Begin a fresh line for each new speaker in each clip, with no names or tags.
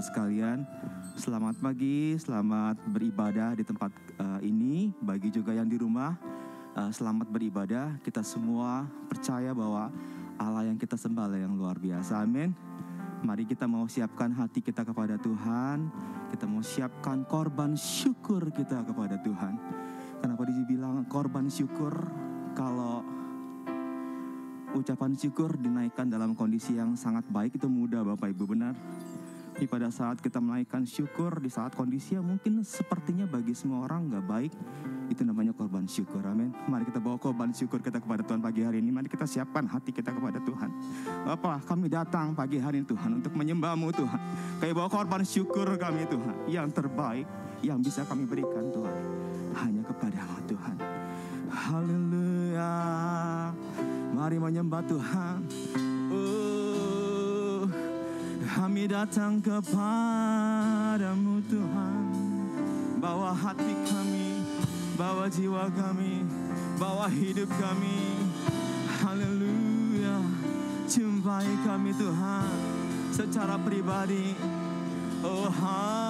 sekalian. Selamat pagi, selamat beribadah di tempat uh, ini. Bagi juga yang di rumah, uh, selamat beribadah. Kita semua percaya bahwa Allah yang kita sembah yang luar biasa. Amin. Mari kita mau siapkan hati kita kepada Tuhan. Kita mau siapkan korban syukur kita kepada Tuhan. Kenapa dibilang korban syukur kalau ucapan syukur dinaikkan dalam kondisi yang sangat baik itu mudah Bapak Ibu benar. Tapi pada saat kita menaikkan syukur di saat kondisi yang mungkin sepertinya bagi semua orang nggak baik, itu namanya korban syukur. Amin. Mari kita bawa korban syukur kita kepada Tuhan pagi hari ini. Mari kita siapkan hati kita kepada Tuhan. Bapak, kami datang pagi hari ini Tuhan untuk menyembahmu Tuhan. Kami bawa korban syukur kami Tuhan yang terbaik yang bisa kami berikan Tuhan hanya kepada Tuhan. Haleluya. Mari menyembah Tuhan. Kami datang kepadamu Tuhan. Bawa hati kami, bawa jiwa kami, bawa hidup kami. Haleluya. Jumpai kami Tuhan secara pribadi. Oh, haleluya.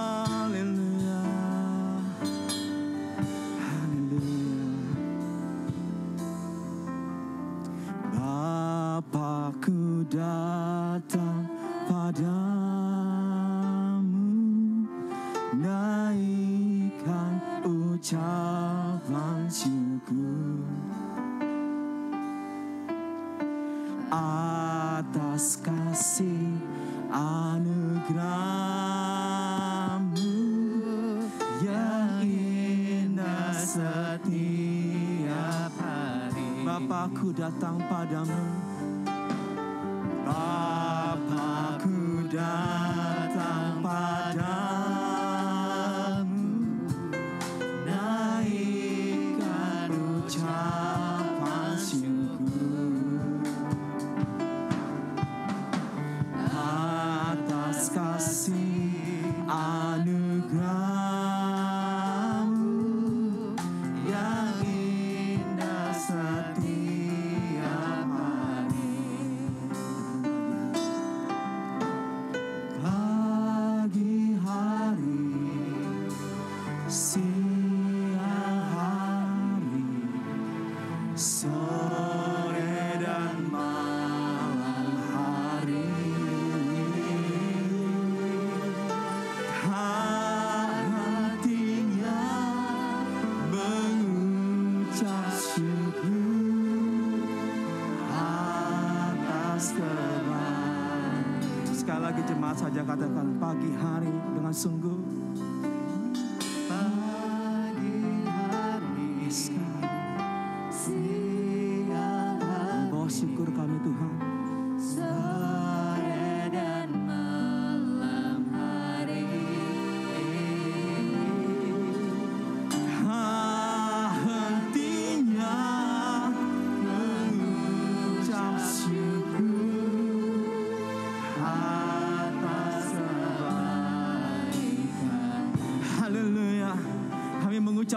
Katakan pagi hari dengan sungguh. Pagi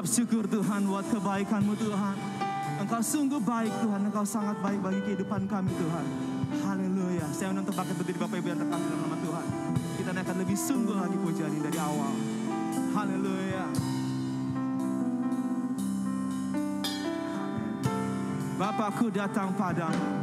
mengucap syukur Tuhan buat kebaikan-Mu Tuhan. Engkau sungguh baik Tuhan, Engkau sangat baik bagi kehidupan kami Tuhan. Haleluya. Saya menonton paket berdiri Bapak Ibu yang terkasih dalam nama Tuhan. Kita naikkan lebih sungguh lagi pujian ini dari awal. Haleluya. Bapakku datang padamu.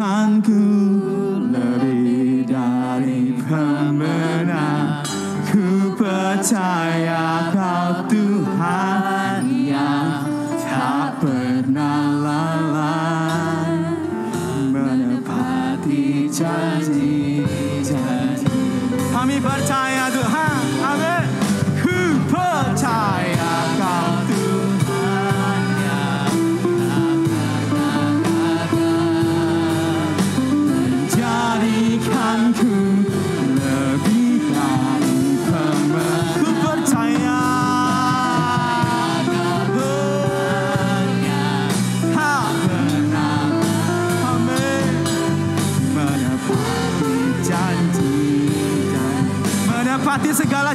Cancun.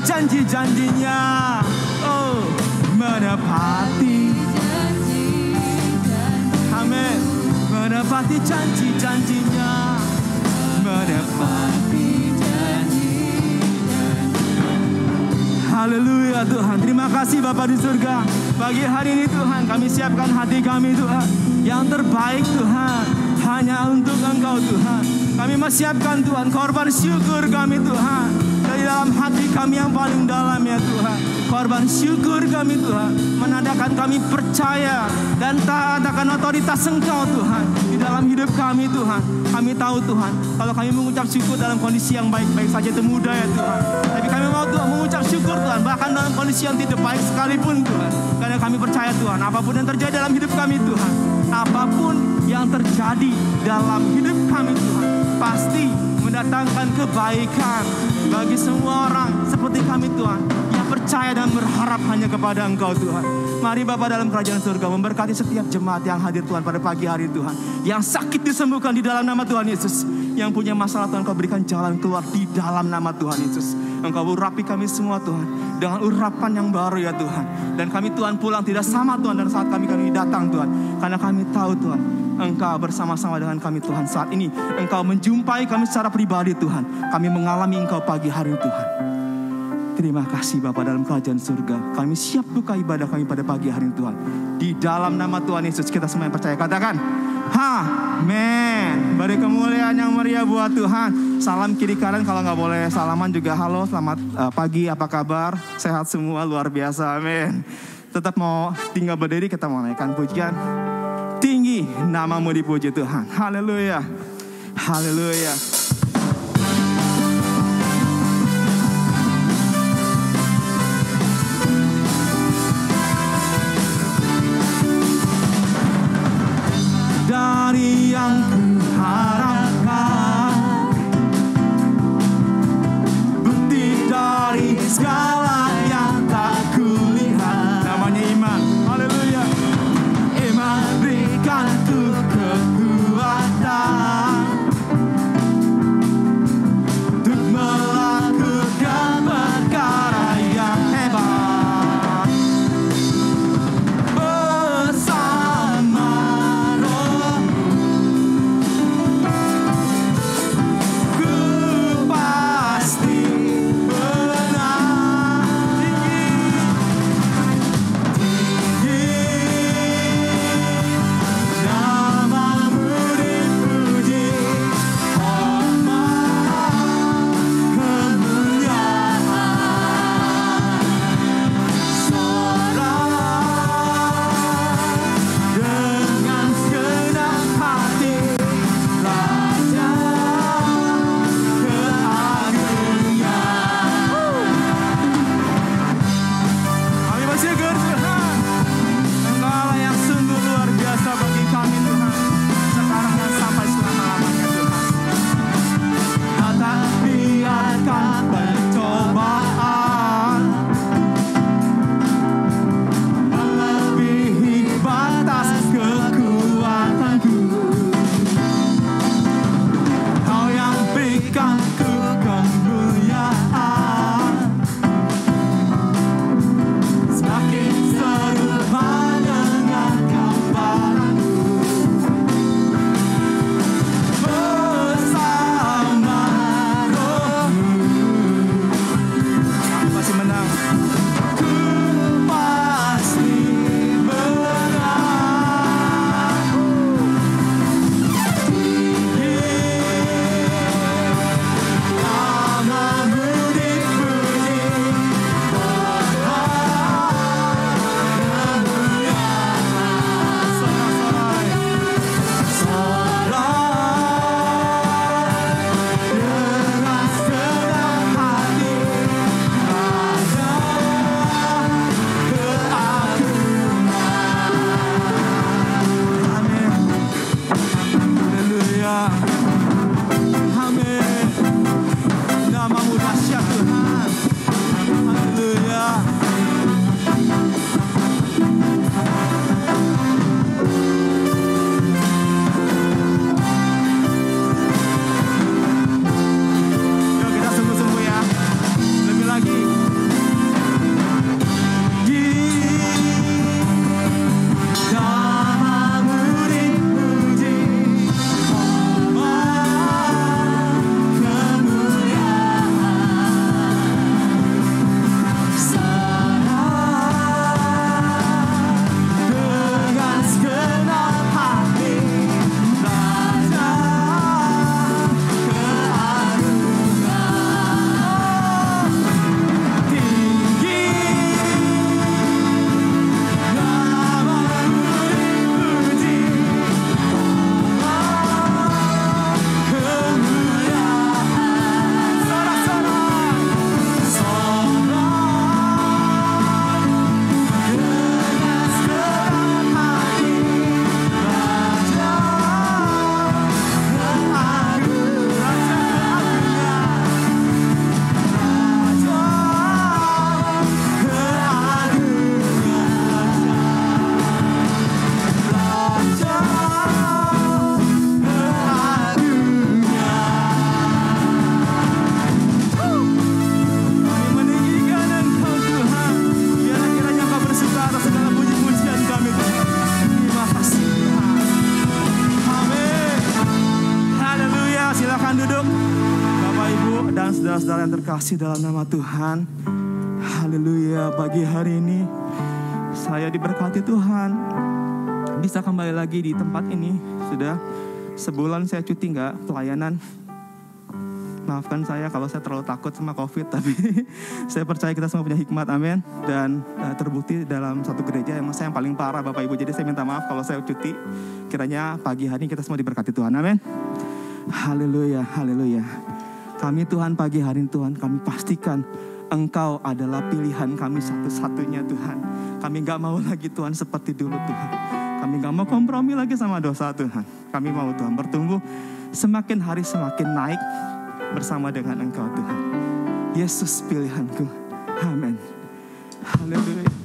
Janji-janjinya. Oh menepati. Amin. Menepati janji-janjinya. Menepati Haleluya Tuhan. Terima kasih Bapak di surga. Pagi hari ini Tuhan kami siapkan hati kami Tuhan. Yang terbaik Tuhan. Hanya untuk Engkau Tuhan. Kami siapkan Tuhan korban syukur kami Tuhan dalam hati kami yang paling dalam ya Tuhan. Korban syukur kami Tuhan. Menandakan kami percaya Dan taat akan otoritas Engkau Tuhan Di dalam hidup kami Tuhan. Kami tahu Tuhan Kalau kami mengucap syukur dalam kondisi yang baik-baik saja itu mudah ya Tuhan. Tapi kami mau Tuhan mengucap syukur Tuhan Bahkan dalam kondisi yang tidak baik sekalipun Tuhan. Karena kami percaya Tuhan Apa pun yang terjadi dalam hidup kami Tuhan Apa pun yang terjadi dalam hidup kami Tuhan Pasti mendatangkan kebaikan Bagi semua orang seperti kami Tuhan Yang percaya dan berharap hanya kepada Engkau Tuhan Mari Bapak dalam kerajaan surga Memberkati setiap jemaat yang hadir Tuhan pada pagi hari Tuhan Yang sakit disembuhkan di dalam nama Tuhan Yesus Yang punya masalah Tuhan Engkau berikan jalan keluar di dalam nama Tuhan Yesus. Engkau urapi kami semua Tuhan. Dengan urapan yang baru ya Tuhan. Dan kami Tuhan pulang tidak sama Tuhan dan saat kami kami datang Tuhan. Karena kami tahu Tuhan. Engkau bersama-sama dengan kami Tuhan saat ini. Engkau menjumpai kami secara pribadi Tuhan. Kami mengalami Engkau pagi hari Tuhan. Terima kasih Bapak dalam kerajaan surga. Kami siap buka ibadah kami pada pagi hari Tuhan. Di dalam nama Tuhan Yesus kita semua yang percaya katakan. Amin. Beri kemuliaan yang meriah buat Tuhan. Salam kiri kanan kalau nggak boleh salaman juga halo selamat uh, pagi apa kabar sehat semua luar biasa amin. Tetap mau tinggal berdiri kita mau naikkan pujian namamu dipuji Tuhan. Haleluya. Haleluya. Terkasih dalam nama Tuhan. Haleluya, pagi hari ini saya diberkati Tuhan. Bisa kembali lagi di tempat ini. Sudah sebulan saya cuti nggak pelayanan. Maafkan saya kalau saya terlalu takut sama COVID, tapi saya percaya kita semua punya hikmat, amin. Dan uh, terbukti dalam satu gereja yang saya yang paling parah, Bapak Ibu. Jadi saya minta maaf kalau saya cuti. Kiranya pagi hari kita semua diberkati Tuhan, amin. Haleluya, haleluya. Kami Tuhan pagi hari ini Tuhan, kami pastikan Engkau adalah pilihan kami satu-satunya Tuhan. Kami gak mau lagi Tuhan seperti dulu Tuhan. Kami gak mau kompromi lagi sama dosa Tuhan. Kami mau Tuhan bertumbuh semakin hari semakin naik bersama dengan Engkau Tuhan. Yesus pilihanku. Amin. Haleluya.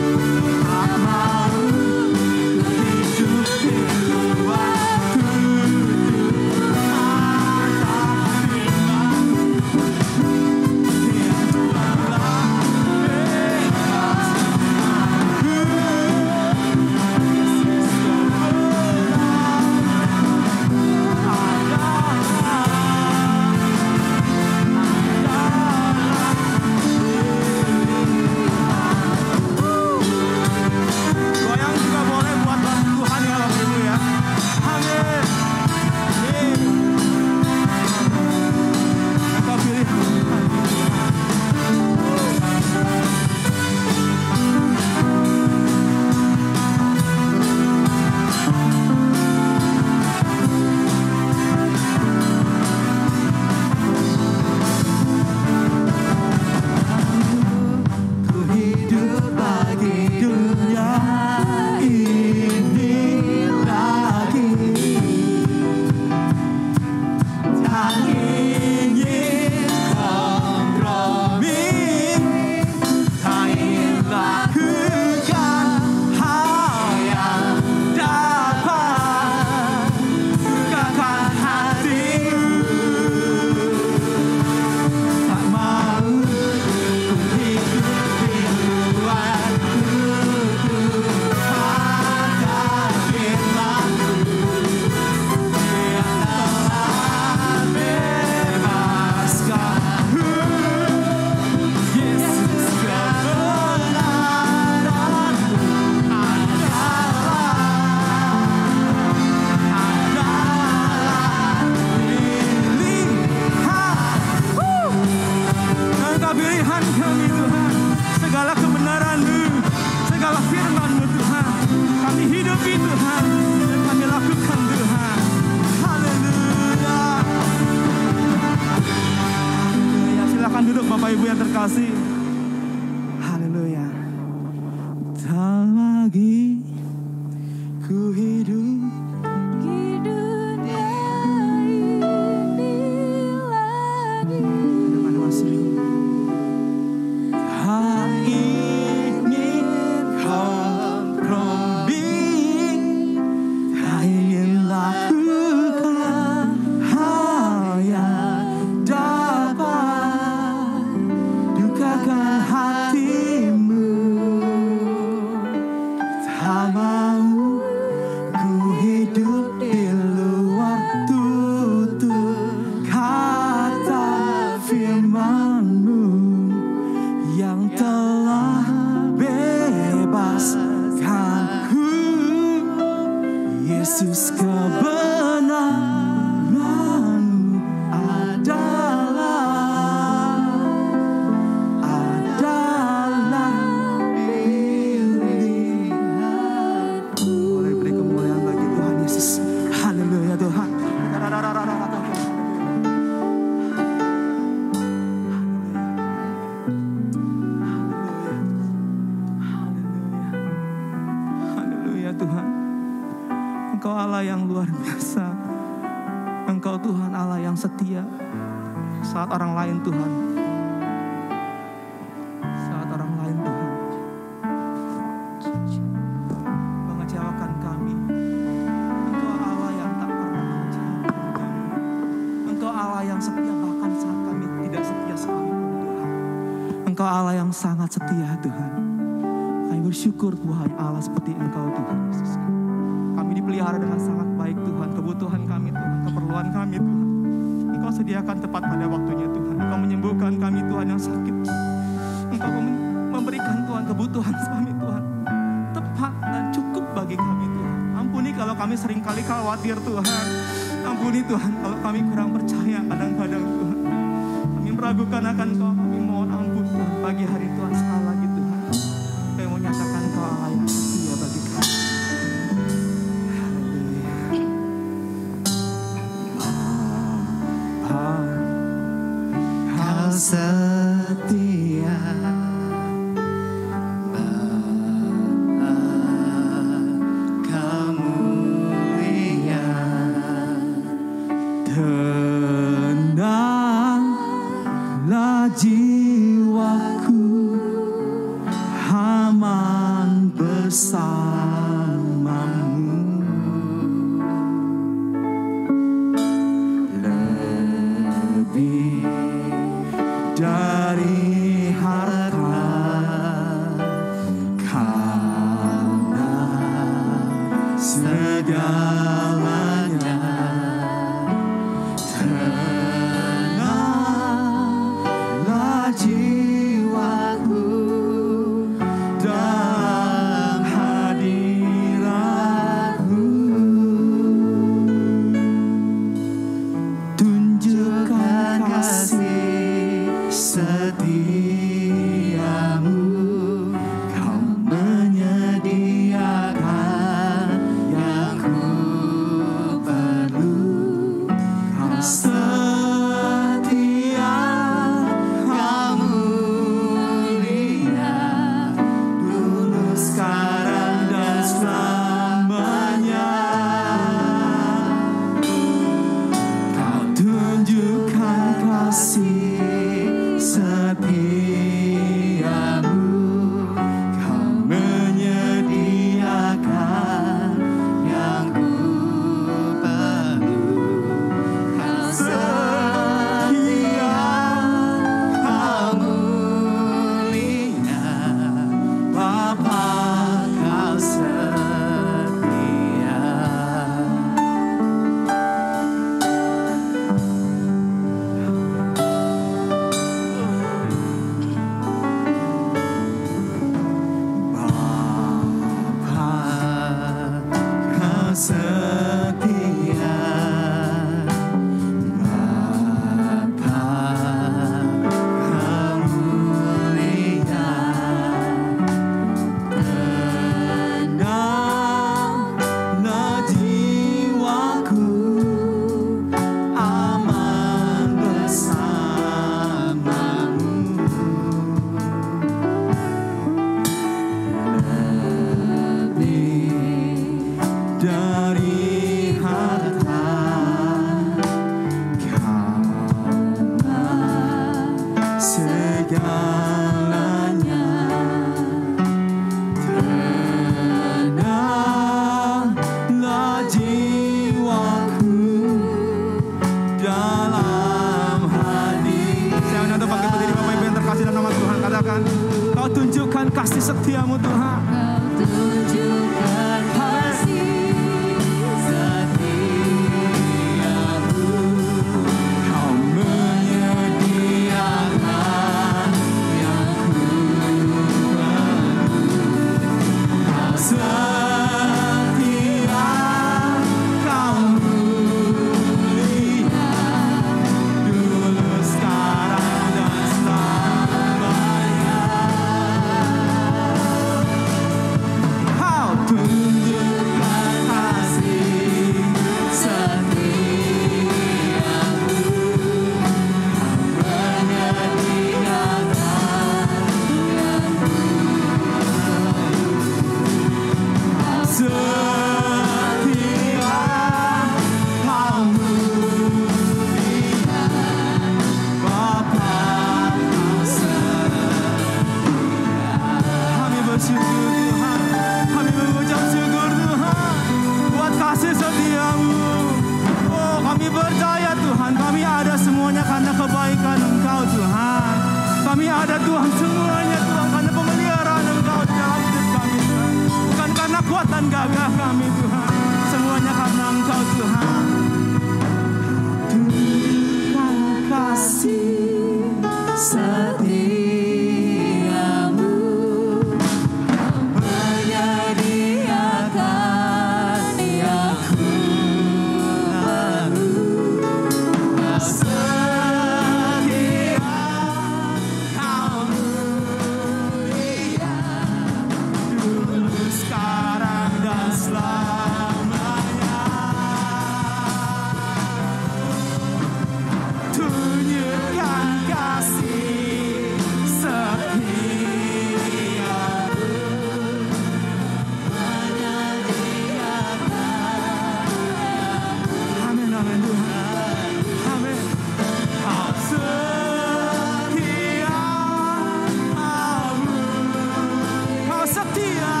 Yeah.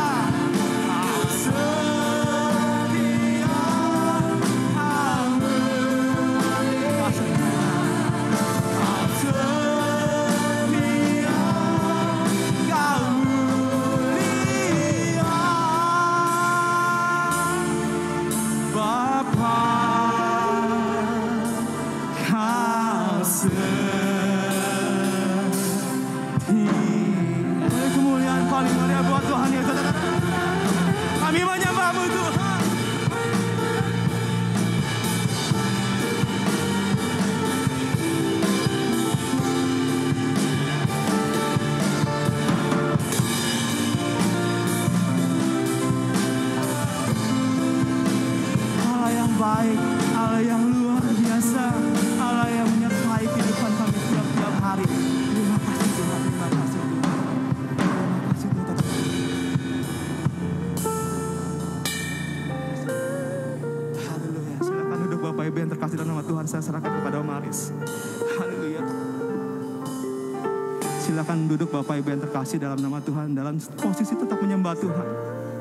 kasih dalam
nama Tuhan dalam posisi tetap menyembah Tuhan.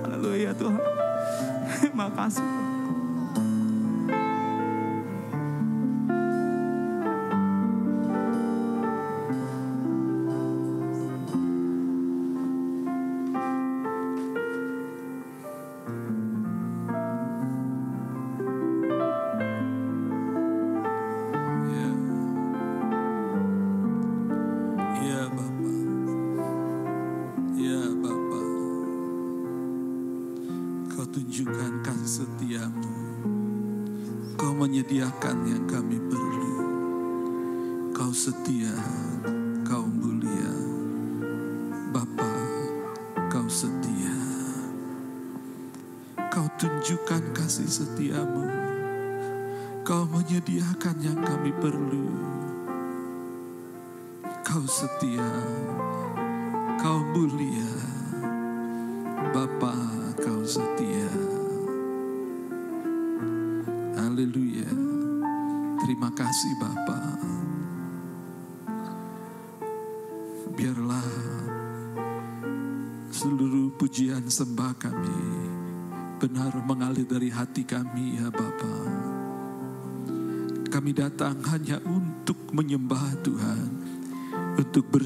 Haleluya Tuhan. Terima kasih.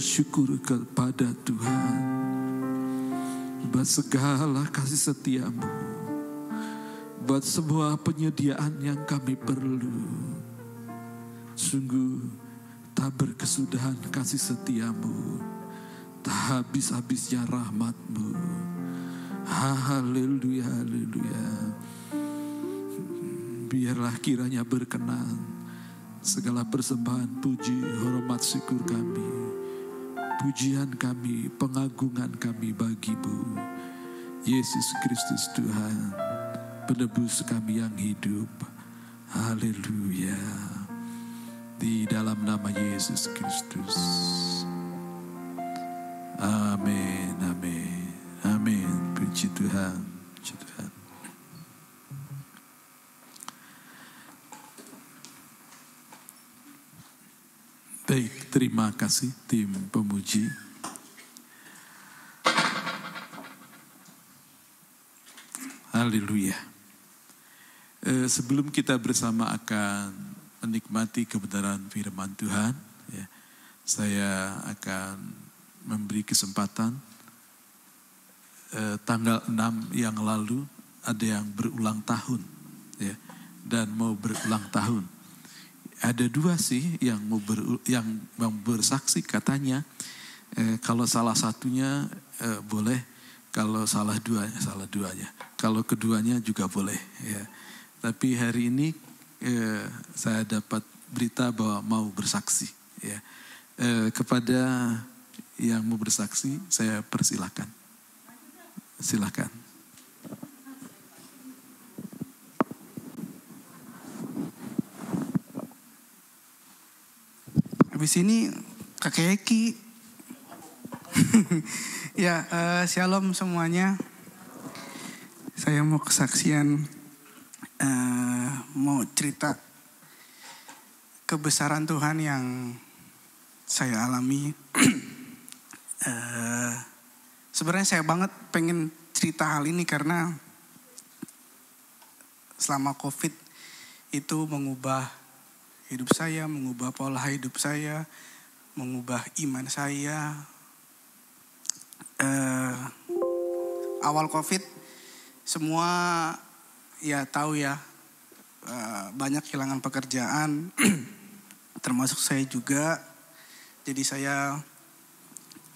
Bersyukur kepada Tuhan. Buat segala kasih setiamu, buat semua penyediaan yang kami perlu. Sungguh tak berkesudahan kasih setiamu, tak habis-habisnya rahmatmu. Haleluya, haleluya. Biarlah kiranya berkenan segala persembahan puji, hormat, syukur kami. Pujian kami, pengagungan kami bagimu. Yesus Kristus Tuhan, penebus kami yang hidup. Haleluya. Di dalam nama Yesus Kristus. Amin, amin, amin. Puji Tuhan, puji Tuhan. Baik, terima kasih tim pemuji. Haleluya. Eh, sebelum kita bersama akan menikmati kebenaran firman Tuhan, ya, saya akan memberi kesempatan eh, tanggal 6 yang lalu ada yang berulang tahun, ya, dan mau berulang tahun. Ada dua sih yang ber, yang mau bersaksi katanya eh, kalau salah satunya eh, boleh, kalau salah dua salah duanya, kalau keduanya juga boleh. Ya. Tapi hari ini eh, saya dapat berita bahwa mau bersaksi. Ya. Eh, kepada yang mau bersaksi, saya persilahkan. Silakan.
Habis ini kakek Eki. ya, eh, shalom semuanya. Saya mau kesaksian, eh, mau cerita kebesaran Tuhan yang saya alami. Eh, Sebenarnya saya banget pengen cerita hal ini karena selama COVID itu mengubah hidup saya, mengubah pola hidup saya, mengubah iman saya. Eh, awal COVID semua ya tahu ya eh, banyak kehilangan pekerjaan, termasuk saya juga. Jadi saya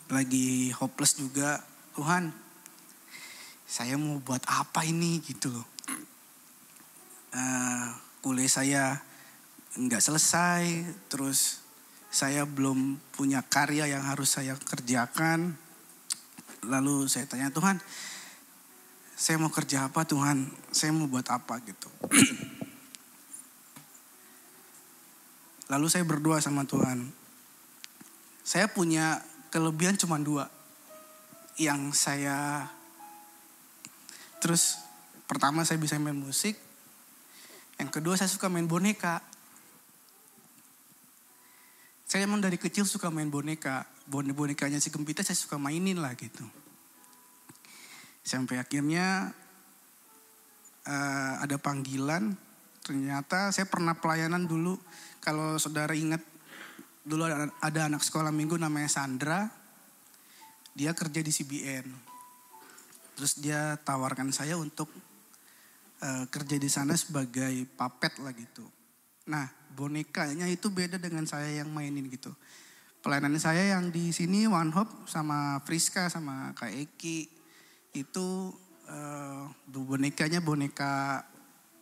lagi hopeless juga. Tuhan, saya mau buat apa ini gitu loh. Eh, kuliah saya nggak selesai, terus saya belum punya karya yang harus saya kerjakan. Lalu saya tanya Tuhan, saya mau kerja apa Tuhan? Saya mau buat apa gitu. Lalu saya berdoa sama Tuhan. Saya punya kelebihan cuma dua. Yang saya terus pertama saya bisa main musik. Yang kedua saya suka main boneka. Saya emang dari kecil suka main boneka. Bon- Bonekanya si Gempita saya suka mainin lah gitu. Sampai akhirnya eh, ada panggilan. Ternyata saya pernah pelayanan dulu. Kalau saudara ingat dulu ada, ada anak sekolah minggu namanya Sandra. Dia kerja di CBN. Terus dia tawarkan saya untuk eh, kerja di sana sebagai papet lah gitu. Nah bonekanya itu beda dengan saya yang mainin gitu. Pelayanan saya yang di sini One Hope sama Friska sama Kak Eki itu eh, bonekanya boneka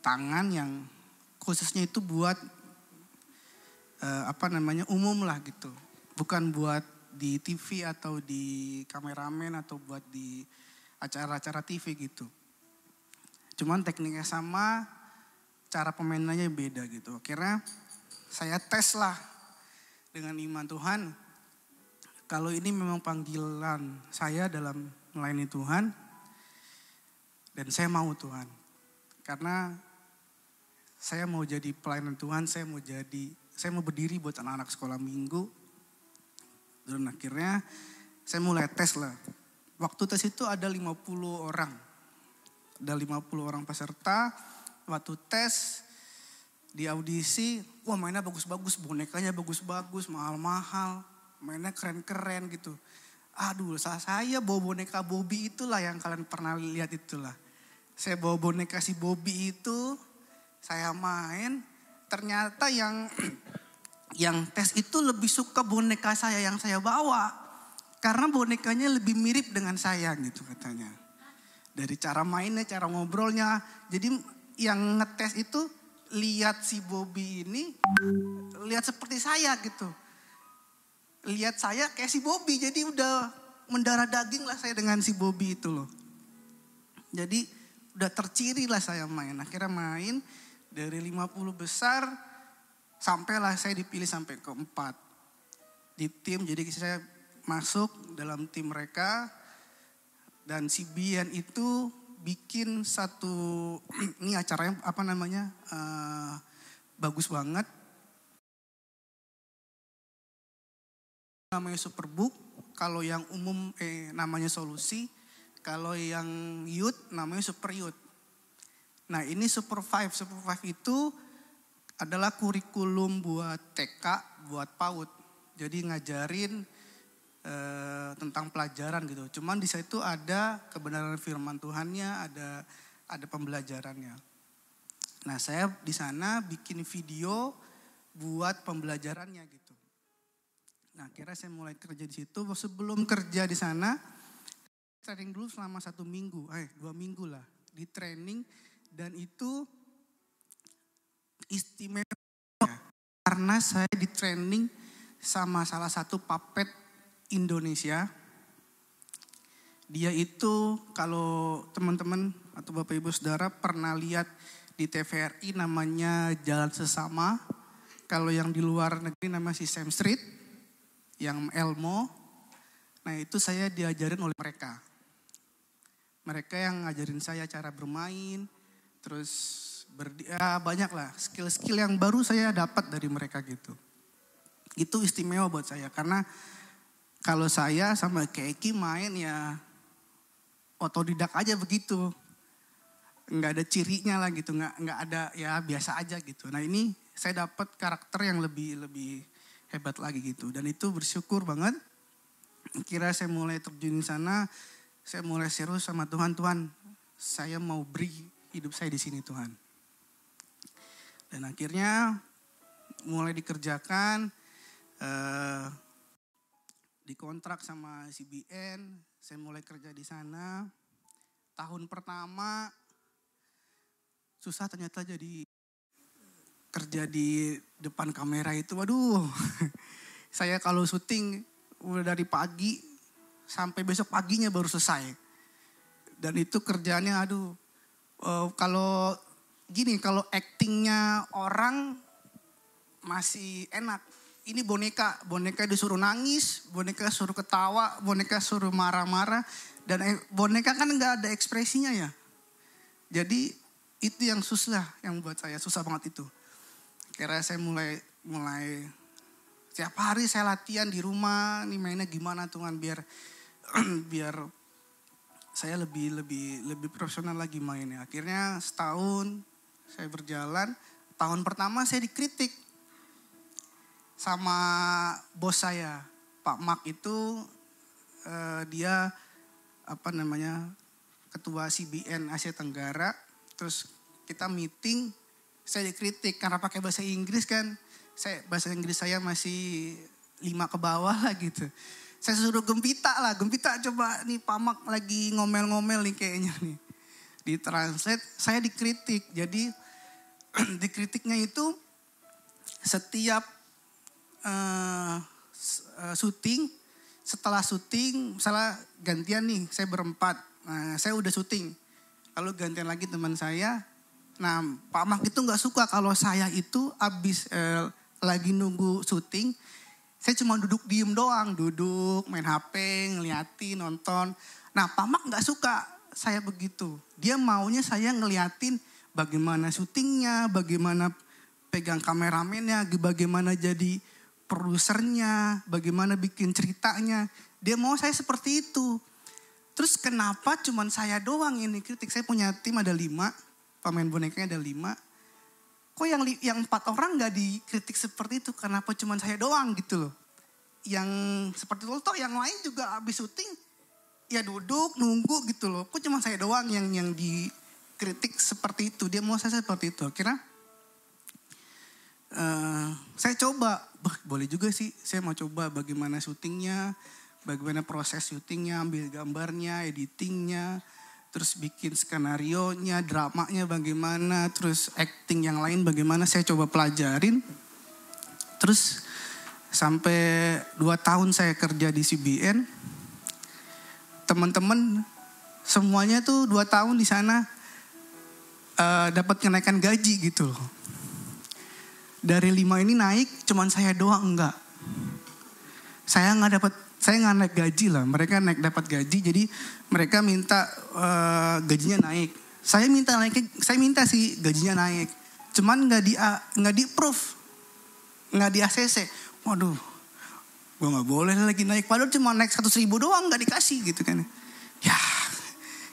tangan yang khususnya itu buat eh, apa namanya umum lah gitu. Bukan buat di TV atau di kameramen atau buat di acara-acara TV gitu. Cuman tekniknya sama, cara pemainannya beda gitu. Akhirnya saya tes lah dengan iman Tuhan. Kalau ini memang panggilan saya dalam melayani Tuhan. Dan saya mau Tuhan. Karena saya mau jadi pelayanan Tuhan, saya mau jadi, saya mau berdiri buat anak-anak sekolah minggu. Dan akhirnya saya mulai tes lah. Waktu tes itu ada 50 orang. Ada 50 orang peserta. Waktu tes di audisi, wah mainnya bagus-bagus, bonekanya bagus-bagus, mahal-mahal, mainnya keren-keren gitu. Aduh, salah saya bawa boneka Bobby itulah yang kalian pernah lihat itulah. Saya bawa boneka si Bobby itu, saya main, ternyata yang yang tes itu lebih suka boneka saya yang saya bawa. Karena bonekanya lebih mirip dengan saya gitu katanya. Dari cara mainnya, cara ngobrolnya. Jadi yang ngetes itu lihat si Bobby ini, lihat seperti saya gitu. Lihat saya kayak si Bobby, jadi udah mendarah daging lah saya dengan si Bobby itu loh. Jadi udah terciri lah saya main. Akhirnya main dari 50 besar sampailah saya dipilih sampai keempat di tim. Jadi saya masuk dalam tim mereka dan si Bian itu bikin satu ini acaranya apa namanya eh, bagus banget. Namanya Superbook kalau yang umum eh namanya solusi kalau yang youth namanya super youth. Nah ini super five. Super five itu adalah kurikulum buat TK buat PAUD. Jadi ngajarin eh, tentang pelajaran gitu. Cuman di situ ada kebenaran firman Tuhannya, ada ada pembelajarannya. Nah, saya di sana bikin video buat pembelajarannya gitu. Nah, kira saya mulai kerja di situ. Sebelum kerja di sana, training dulu selama satu minggu, eh dua minggu lah di training dan itu istimewa karena saya di training sama salah satu puppet Indonesia. Dia itu kalau teman-teman atau Bapak Ibu Saudara pernah lihat di TVRI namanya Jalan Sesama. Kalau yang di luar negeri si Sam Street, yang Elmo. Nah itu saya diajarin oleh mereka. Mereka yang ngajarin saya cara bermain, terus berdi ya banyak lah skill-skill yang baru saya dapat dari mereka gitu. Itu istimewa buat saya karena kalau saya sama Keki main ya otodidak aja begitu. Nggak ada cirinya lah gitu, nggak nggak ada ya biasa aja gitu. Nah ini saya dapat karakter yang lebih lebih hebat lagi gitu. Dan itu bersyukur banget. Kira saya mulai terjun di sana, saya mulai serius sama Tuhan, Tuhan saya mau beri hidup saya di sini Tuhan. Dan akhirnya mulai dikerjakan, eh, dikontrak sama CBN, saya mulai kerja di sana. Tahun pertama susah ternyata jadi kerja di depan kamera itu, waduh. saya kalau syuting udah dari pagi sampai besok paginya baru selesai. Dan itu kerjaannya aduh, eh, kalau gini kalau actingnya orang masih enak. Ini boneka, boneka disuruh nangis, boneka suruh ketawa, boneka suruh marah-marah, dan eh, boneka kan nggak ada ekspresinya ya. Jadi itu yang susah, yang buat saya susah banget itu. Kira saya mulai mulai setiap hari saya latihan di rumah, nih mainnya gimana Tuhan biar biar saya lebih lebih lebih profesional lagi mainnya. Akhirnya setahun saya berjalan, tahun pertama saya dikritik sama bos saya, Pak Mak itu eh, dia apa namanya ketua CBN Asia Tenggara, terus kita meeting, saya dikritik karena pakai bahasa Inggris kan, saya bahasa Inggris saya masih lima ke bawah lah gitu. Saya suruh gempita lah, gempita coba nih Pak Mak lagi ngomel-ngomel nih kayaknya nih. Di translate saya dikritik, jadi dikritiknya itu setiap uh, syuting, setelah syuting, misalnya gantian nih, saya berempat, nah, saya udah syuting. Kalau gantian lagi teman saya, nah Pak Mak itu nggak suka kalau saya itu abis eh, lagi nunggu syuting, saya cuma duduk diem doang, duduk, main HP, ngeliatin, nonton. Nah Pak Mak nggak suka saya begitu. Dia maunya saya ngeliatin bagaimana syutingnya, bagaimana pegang kameramennya, bagaimana jadi produsernya, bagaimana bikin ceritanya. Dia mau saya seperti itu. Terus kenapa cuman saya doang yang dikritik? Saya punya tim ada lima, pemain bonekanya ada lima. Kok yang yang empat orang nggak dikritik seperti itu? Kenapa cuman saya doang gitu loh? Yang seperti itu toh yang lain juga habis syuting ya duduk nunggu gitu loh. Kok cuma saya doang yang yang dikritik seperti itu? Dia mau saya seperti itu. Akhirnya eh, saya coba, "Bah, boleh juga sih. Saya mau coba bagaimana syutingnya, bagaimana proses syutingnya, ambil gambarnya, editingnya, terus bikin skenario nya, dramanya bagaimana, terus acting yang lain bagaimana. Saya coba pelajarin. Terus sampai dua tahun saya kerja di CBN, teman-teman semuanya tuh dua tahun di sana eh, dapat kenaikan gaji gitu loh. Dari lima ini naik, cuman saya doang enggak. Saya nggak dapat, saya nggak naik gaji lah. Mereka naik dapat gaji, jadi mereka minta eh, gajinya naik. Saya minta naik, saya minta sih gajinya naik. Cuman nggak di nggak di approve, nggak di ACC. Waduh, gue nggak boleh lagi naik. Padahal cuma naik seratus ribu doang nggak dikasih gitu kan. Ya,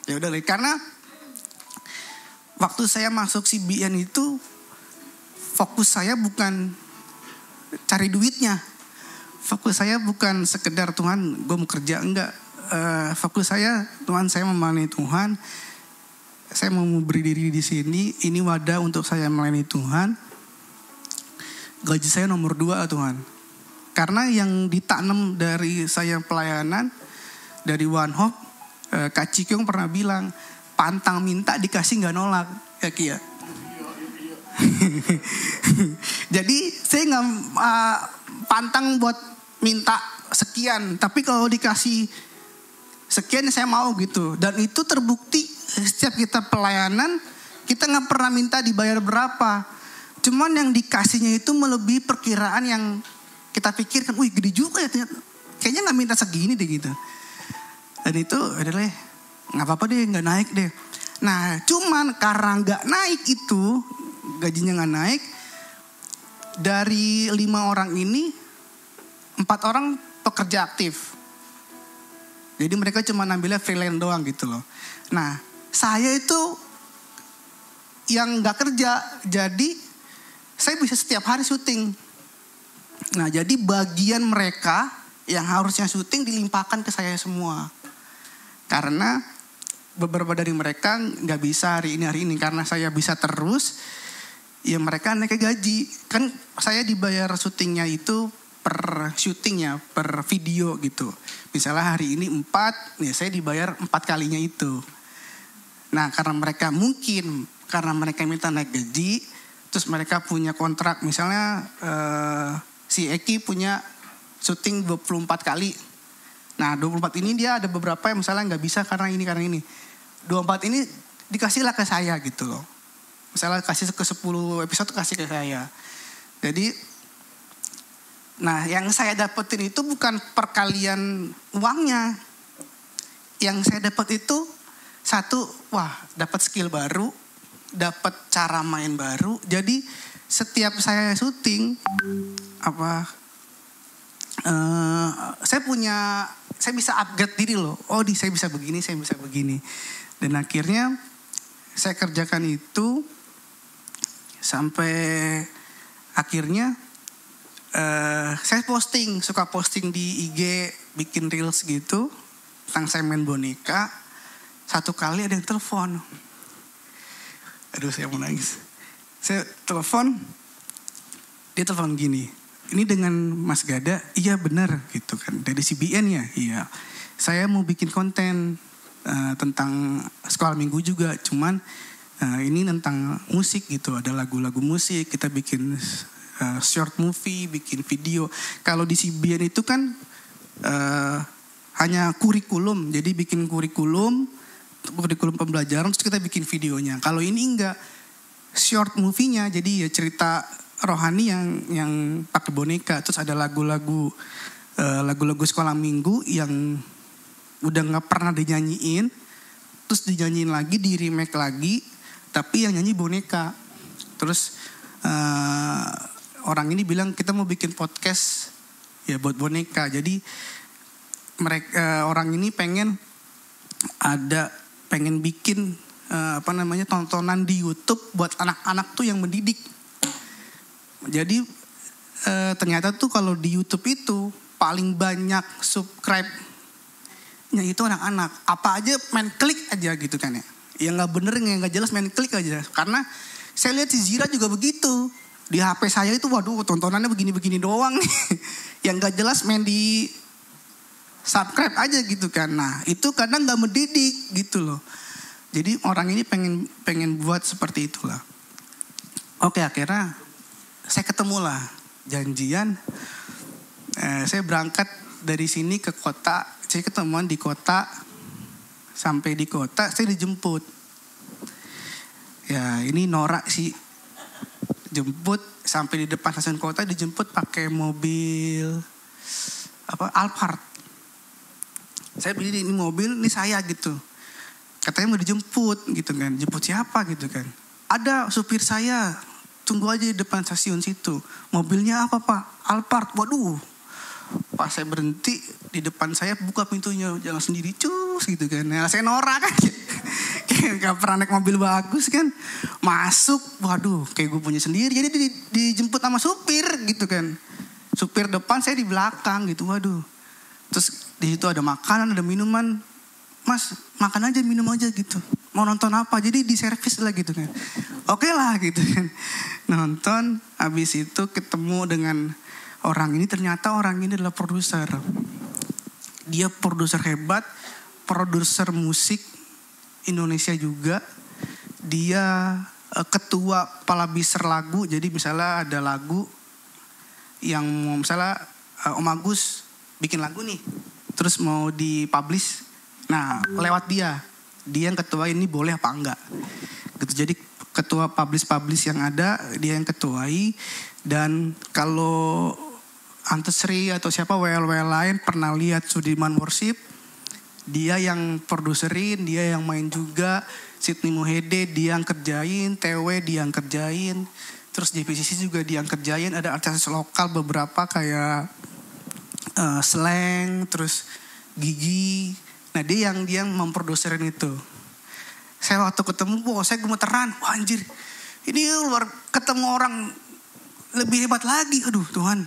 ya udah. Karena waktu saya masuk CBN itu fokus saya bukan cari duitnya. Fokus saya bukan sekedar Tuhan gue mau kerja enggak. Eh, fokus saya Tuhan saya melayani Tuhan. Saya mau berdiri di sini. Ini wadah untuk saya melayani Tuhan. Gaji saya nomor dua Tuhan. Karena yang ditanam dari saya pelayanan dari One Hope, eh, Kak Cikyong pernah bilang pantang minta dikasih nggak nolak, ya Kia. Jadi saya nggak uh, pantang buat minta sekian, tapi kalau dikasih sekian saya mau gitu. Dan itu terbukti setiap kita pelayanan kita nggak pernah minta dibayar berapa. Cuman yang dikasihnya itu melebihi perkiraan yang kita pikirkan, wih gede juga ya ternyata. Kayaknya nggak minta segini deh gitu. Dan itu adalah nggak apa-apa deh nggak naik deh. Nah cuman karena nggak naik itu gajinya nggak naik dari lima orang ini empat orang pekerja aktif. Jadi mereka cuma ambilnya freelance doang gitu loh. Nah saya itu yang nggak kerja jadi saya bisa setiap hari syuting. Nah jadi bagian mereka yang harusnya syuting dilimpahkan ke saya semua. Karena beberapa dari mereka nggak bisa hari ini hari ini karena saya bisa terus ya mereka naik gaji. Kan saya dibayar syutingnya itu per syutingnya per video gitu. Misalnya hari ini empat ya saya dibayar empat kalinya itu. Nah karena mereka mungkin karena mereka minta naik gaji terus mereka punya kontrak. Misalnya eh, si Eki punya syuting 24 kali. Nah 24 ini dia ada beberapa yang misalnya nggak bisa karena ini karena ini. 24 ini dikasihlah ke saya gitu loh. Misalnya kasih ke 10 episode kasih ke saya. Jadi nah yang saya dapetin itu bukan perkalian uangnya. Yang saya dapat itu satu wah dapat skill baru, dapat cara main baru. Jadi setiap saya syuting apa eh, saya punya saya bisa upgrade diri loh. Oh, di saya bisa begini, saya bisa begini. Dan akhirnya saya kerjakan itu sampai akhirnya eh, saya posting, suka posting di IG, bikin reels gitu tentang saya main boneka. Satu kali ada yang telepon. Aduh, saya mau nangis. Saya telepon, dia telepon gini ini dengan Mas Gada, iya benar gitu kan. Dari CBN ya, iya. Saya mau bikin konten uh, tentang sekolah minggu juga, cuman uh, ini tentang musik gitu. Ada lagu-lagu musik, kita bikin uh, short movie, bikin video. Kalau di CBN itu kan uh, hanya kurikulum, jadi bikin kurikulum, kurikulum pembelajaran, terus kita bikin videonya. Kalau ini enggak short movie-nya, jadi ya cerita rohani yang yang pakai boneka terus ada lagu-lagu uh, lagu-lagu sekolah minggu yang udah nggak pernah dinyanyiin terus dinyanyiin lagi di remake lagi tapi yang nyanyi boneka terus uh, orang ini bilang kita mau bikin podcast ya buat boneka. Jadi mereka orang ini pengen ada pengen bikin eh, apa namanya tontonan di YouTube buat anak-anak tuh yang mendidik. Jadi eh, ternyata tuh kalau di YouTube itu paling banyak subscribe nya itu anak-anak. Apa aja main klik aja gitu kan ya. Yang nggak bener yang nggak jelas main klik aja. Karena saya lihat si Zira juga begitu. Di HP saya itu waduh tontonannya begini-begini doang nih. yang nggak jelas main di subscribe aja gitu kan. Nah itu kadang nggak mendidik gitu loh. Jadi orang ini pengen pengen buat seperti itulah. Oke akhirnya saya ketemu lah janjian. Eh, saya berangkat dari sini ke kota. Saya ketemuan di kota. Sampai di kota saya dijemput. Ya ini norak sih. Jemput sampai di depan stasiun kota dijemput pakai mobil apa Alphard. Saya pilih ini mobil, ini saya gitu. Katanya mau dijemput gitu kan. Jemput siapa gitu kan. Ada supir saya, tunggu aja di depan stasiun situ. Mobilnya apa pak? Alphard. Waduh. Pas saya berhenti di depan saya buka pintunya. Jangan sendiri cus gitu kan. Nah, saya norak kan. Kayak gak pernah naik mobil bagus kan. Masuk, waduh kayak gue punya sendiri. Jadi di- dijemput sama supir gitu kan. Supir depan saya di belakang gitu. Waduh. Terus di situ ada makanan, ada minuman. Mas, makan aja, minum aja gitu. Mau nonton apa? Jadi di servis lah gitu kan. Oke lah gitu kan. Nonton, habis itu ketemu dengan orang ini. Ternyata orang ini adalah produser. Dia produser hebat, produser musik Indonesia juga. Dia eh, ketua palabiser lagu. Jadi misalnya ada lagu yang misalnya eh, Om Agus bikin lagu nih, terus mau dipublish, nah lewat dia, dia yang ketua ini boleh apa enggak, gitu. Jadi ketua publish publish yang ada dia yang ketuai dan kalau Antesri atau siapa WL WL lain pernah lihat Sudirman Worship, dia yang produserin, dia yang main juga. Sydney Muhede dia yang kerjain, TW dia yang kerjain. Terus JPCC juga dia yang kerjain. Ada artis lokal beberapa kayak eh, Slang, terus Gigi. Nah dia yang dia yang memproduserin itu. Saya waktu ketemu, wah saya gemeteran. Wah anjir, ini luar ketemu orang lebih hebat lagi. Aduh Tuhan,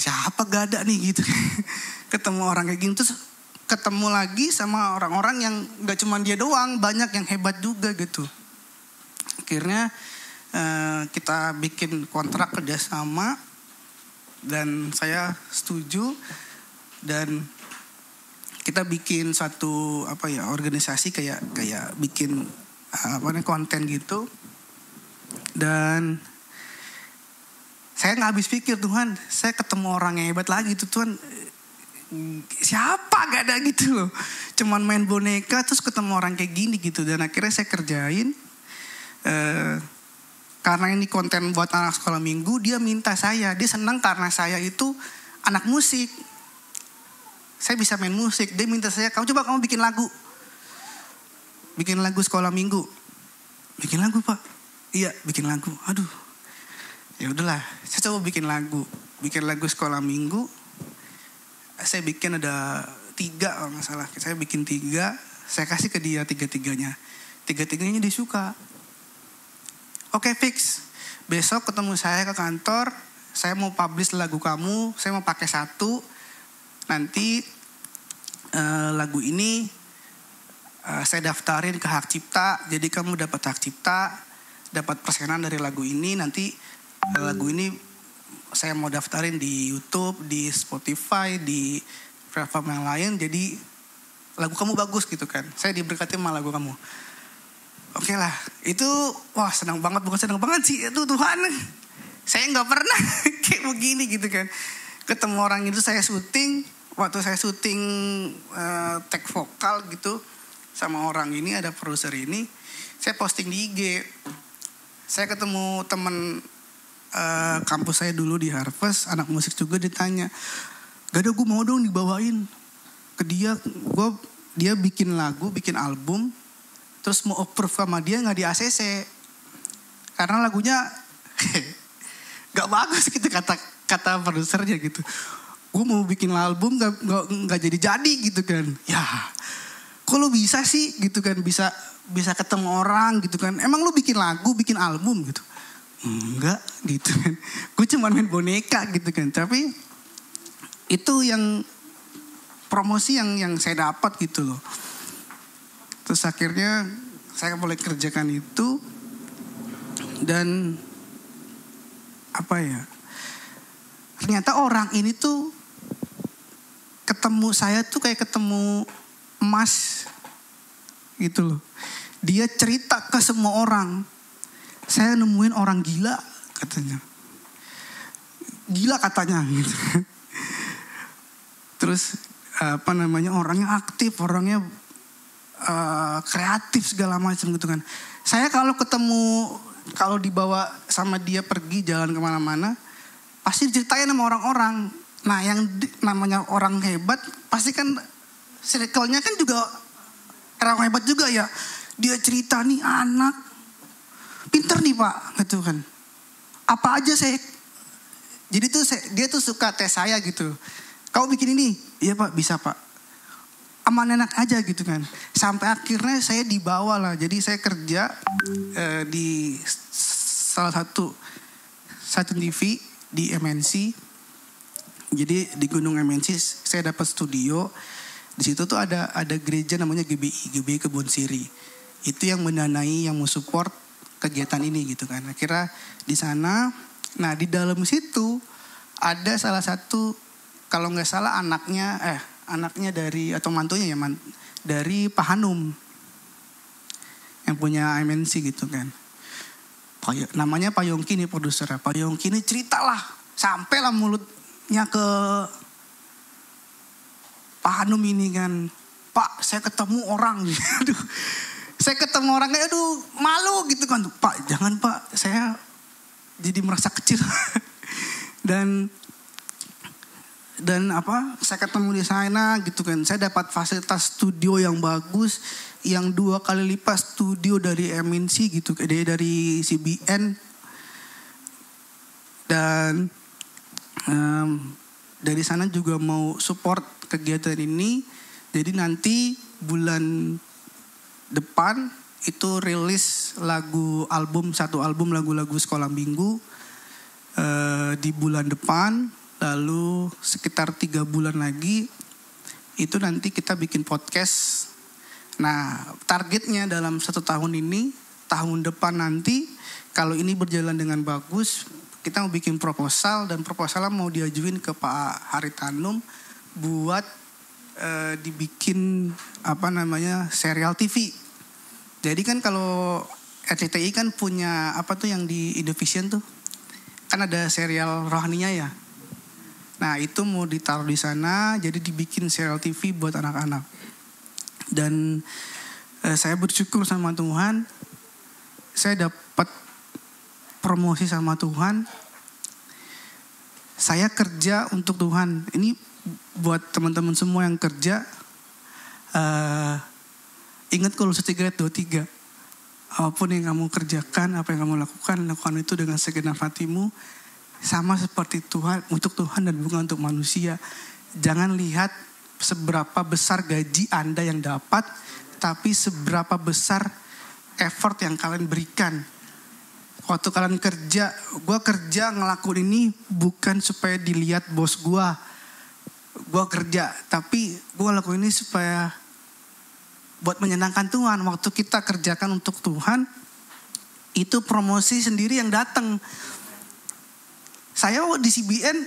siapa gak ada nih gitu. ketemu orang kayak gini terus ketemu lagi sama orang-orang yang gak cuma dia doang, banyak yang hebat juga gitu. Akhirnya eh, kita bikin kontrak kerjasama dan saya setuju dan kita bikin satu apa ya organisasi kayak kayak bikin eh, apa konten gitu dan saya nggak habis pikir Tuhan saya ketemu orang yang hebat lagi tuh Tuhan. Siapa? Gak ada gitu loh. Cuman main boneka terus ketemu orang kayak gini gitu. Dan akhirnya saya kerjain eh, karena ini konten buat anak sekolah minggu dia minta saya. Dia senang karena saya itu anak musik. Saya bisa main musik. Dia minta saya kamu coba kamu bikin lagu. Bikin lagu sekolah minggu. Bikin lagu pak? Iya bikin lagu. Aduh ya udahlah saya coba bikin lagu. Bikin lagu sekolah minggu. Saya bikin ada tiga kalau nggak salah. Saya bikin tiga saya kasih ke dia tiga tiganya tiga tiganya dia suka. Oke fix. Besok ketemu saya ke kantor. Saya mau publish lagu kamu. Saya mau pakai satu. Nanti eh, lagu ini eh, saya daftarin ke hak cipta. Jadi kamu dapat hak cipta dapat persenan dari lagu ini. Nanti lagu ini saya mau daftarin di YouTube, di Spotify, di platform yang lain. Jadi lagu kamu bagus gitu kan. Saya diberkati sama lagu kamu. Oke lah, itu wah senang banget bukan senang banget sih itu Tuhan. Saya nggak pernah kayak begini gitu kan. Ketemu orang itu saya syuting, waktu saya syuting eh, tag vokal gitu sama orang ini ada produser ini, saya posting di IG. Saya ketemu temen eh, kampus saya dulu di Harvest, anak musik juga ditanya, gak ada gue mau dong dibawain. Ke dia, gue dia bikin lagu, bikin album, terus mau approve sama dia nggak di ACC, karena lagunya gak bagus gitu kata kata produsernya gitu. Gue mau bikin album gak, gak, gak jadi jadi gitu kan. Ya kok lu bisa sih? Gitu kan bisa bisa ketemu orang gitu kan. Emang lu bikin lagu bikin album? gitu enggak gitu kan. Gue cuma main boneka gitu kan. Tapi itu yang promosi yang yang saya dapat gitu loh. Terus akhirnya saya mulai kerjakan itu dan apa ya ternyata orang ini tuh ketemu saya tuh kayak ketemu emas gitu loh. Dia cerita ke semua orang saya nemuin orang gila katanya. Gila katanya gitu. Terus apa namanya orangnya aktif orangnya uh, kreatif segala macam gitu kan. Saya kalau ketemu kalau dibawa sama dia pergi jalan ke mana-mana pasti diceritain sama orang-orang. Nah yang di- namanya orang hebat pasti kan circle-nya kan juga orang hebat juga ya. Dia cerita nih anak pinter nih pak. Gitu kan. Apa aja saya jadi tuh saya, dia tuh suka tes saya gitu. Kamu bikin ini? Iya pak. Bisa pak. Aman enak aja gitu kan. Sampai akhirnya saya dibawa lah. Jadi saya kerja eh, di salah satu satu TV di MNC jadi di Gunung MNC saya dapat studio. Di situ tuh ada ada gereja namanya GBI GBI Kebun Siri. Itu yang mendanai yang mau support kegiatan ini gitu kan. Akhirnya di sana nah di dalam situ ada salah satu kalau nggak salah anaknya eh anaknya dari atau mantunya ya man, dari Pak Hanum. Yang punya MNC gitu kan. Namanya Pak Yongki nih produser. Pak Yongki ini ceritalah sampailah mulutnya ke Pak Hanum ini kan. Pak saya ketemu orang. Aduh saya ketemu orang kayak aduh malu gitu kan. Pak jangan Pak. Saya jadi merasa kecil. Dan dan apa saya ketemu di sana gitu kan. Saya dapat fasilitas studio yang bagus yang dua kali lipat studio dari MNC gitu dari dari CBN dan em, dari sana juga mau support kegiatan ini. Jadi nanti bulan depan itu rilis lagu album satu album lagu-lagu sekolah minggu eh, di bulan depan. Lalu sekitar tiga bulan lagi itu nanti kita bikin podcast. Nah targetnya dalam satu tahun ini tahun depan nanti kalau ini berjalan dengan bagus kita mau bikin proposal dan proposalnya mau diajuin ke Pak Haritanum buat eh, dibikin apa namanya serial TV jadi kan kalau RCTI kan punya apa tuh yang di Indovision tuh kan ada serial rohaninya ya. Nah itu mau ditaruh di sana jadi dibikin serial TV buat anak-anak. Dan eh, saya bersyukur sama Tuhan saya dapat promosi sama Tuhan. Saya kerja untuk Tuhan. Ini buat teman-teman semua yang kerja. eh Ingat kalau 3 ayat 23. Apa pun yang kamu kerjakan, apa yang kamu lakukan, lakukan itu dengan segenap hatimu. Sama seperti Tuhan, untuk Tuhan dan bukan untuk manusia. Jangan lihat seberapa besar gaji Anda yang dapat, tapi seberapa besar effort yang kalian berikan. Waktu kalian kerja, gue kerja ngelakuin ini bukan supaya dilihat bos gue. Gue kerja, tapi gue lakuin ini supaya buat menyenangkan Tuhan. Waktu kita kerjakan untuk Tuhan, itu promosi sendiri yang datang. Saya di CBN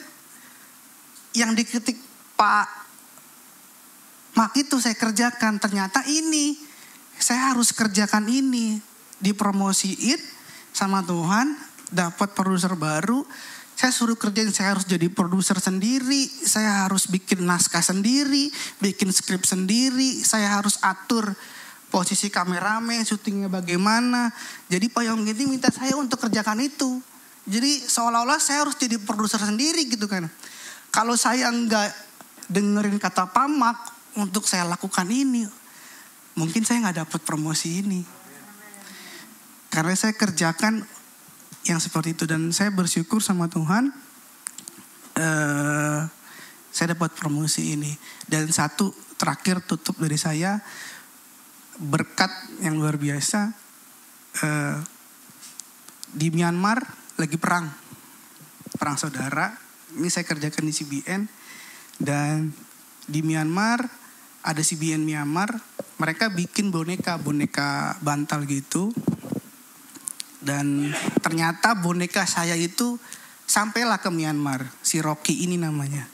yang dikritik Pak Mak itu saya kerjakan. Ternyata ini saya harus kerjakan ini dipromosiin sama Tuhan, dapat produser baru. Saya suruh kerjain, saya harus jadi produser sendiri, saya harus bikin naskah sendiri, bikin skrip sendiri, saya harus atur posisi kameramen, syutingnya bagaimana. Jadi Pak Yong ini minta saya untuk kerjakan itu. Jadi seolah-olah saya harus jadi produser sendiri gitu kan. Kalau saya nggak dengerin kata pamak untuk saya lakukan ini, mungkin saya nggak dapat promosi ini. Karena saya kerjakan yang seperti itu. Dan saya bersyukur sama Tuhan eh saya dapat promosi ini. Dan satu terakhir tutup dari saya berkat yang luar biasa eh, di Myanmar lagi perang. Perang saudara ini saya kerjakan di CBN dan di Myanmar ada CBN Myanmar mereka bikin boneka boneka bantal gitu dan ternyata boneka saya itu sampailah ke Myanmar. Si Rocky ini namanya.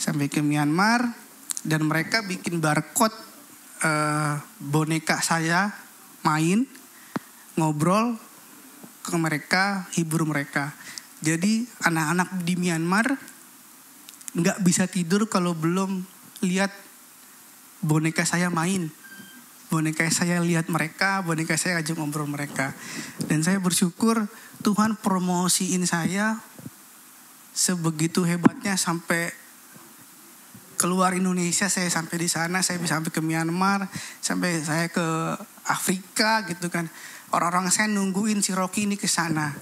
Sampai ke Myanmar dan mereka bikin barcode eh, boneka saya main ngobrol ke mereka hibur mereka. Jadi anak-anak di Myanmar nggak bisa tidur kalau belum lihat boneka saya main boneka saya lihat mereka boneka saya ajak ngobrol mereka. Dan saya bersyukur Tuhan promosiin saya sebegitu hebatnya sampai keluar Indonesia. Saya sampai di sana saya bisa sampai ke Myanmar sampai saya ke Afrika gitu kan. Orang-orang saya nungguin si Rocky ini ke sana.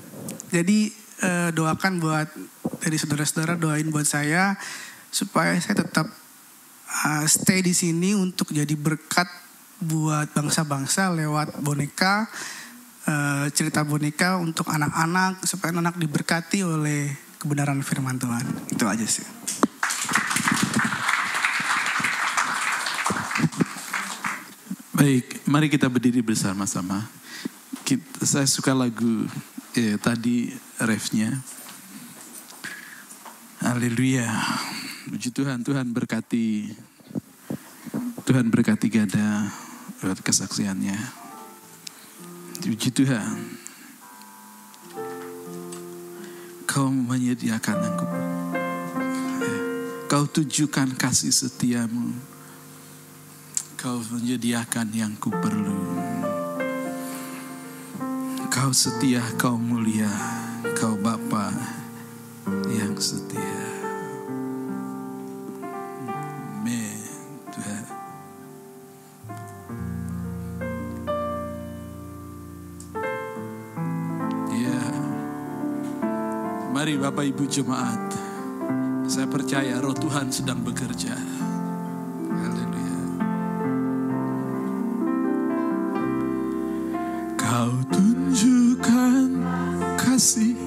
Jadi eh, doakan buat dari saudara-saudara doain buat saya supaya saya tetap uh, stay di sini untuk jadi berkat buat bangsa-bangsa lewat boneka eh, cerita boneka untuk anak-anak supaya anak diberkati oleh kebenaran firman Tuhan itu aja sih
Baik, mari kita berdiri bersama-sama. Saya suka lagu eh, tadi refnya. Haleluya. Puji Tuhan, Tuhan berkati Tuhan berkati Gada buat kesaksiannya. Puji Tuhan. Kau menyediakan aku. Kau tujukan kasih setiamu. Kau menyediakan yang ku perlu. Kau setia, kau mulia, kau Bapa yang setia. Bapak Ibu jemaat. Saya percaya roh Tuhan sedang bekerja. Haleluya. Kau tunjukkan kasih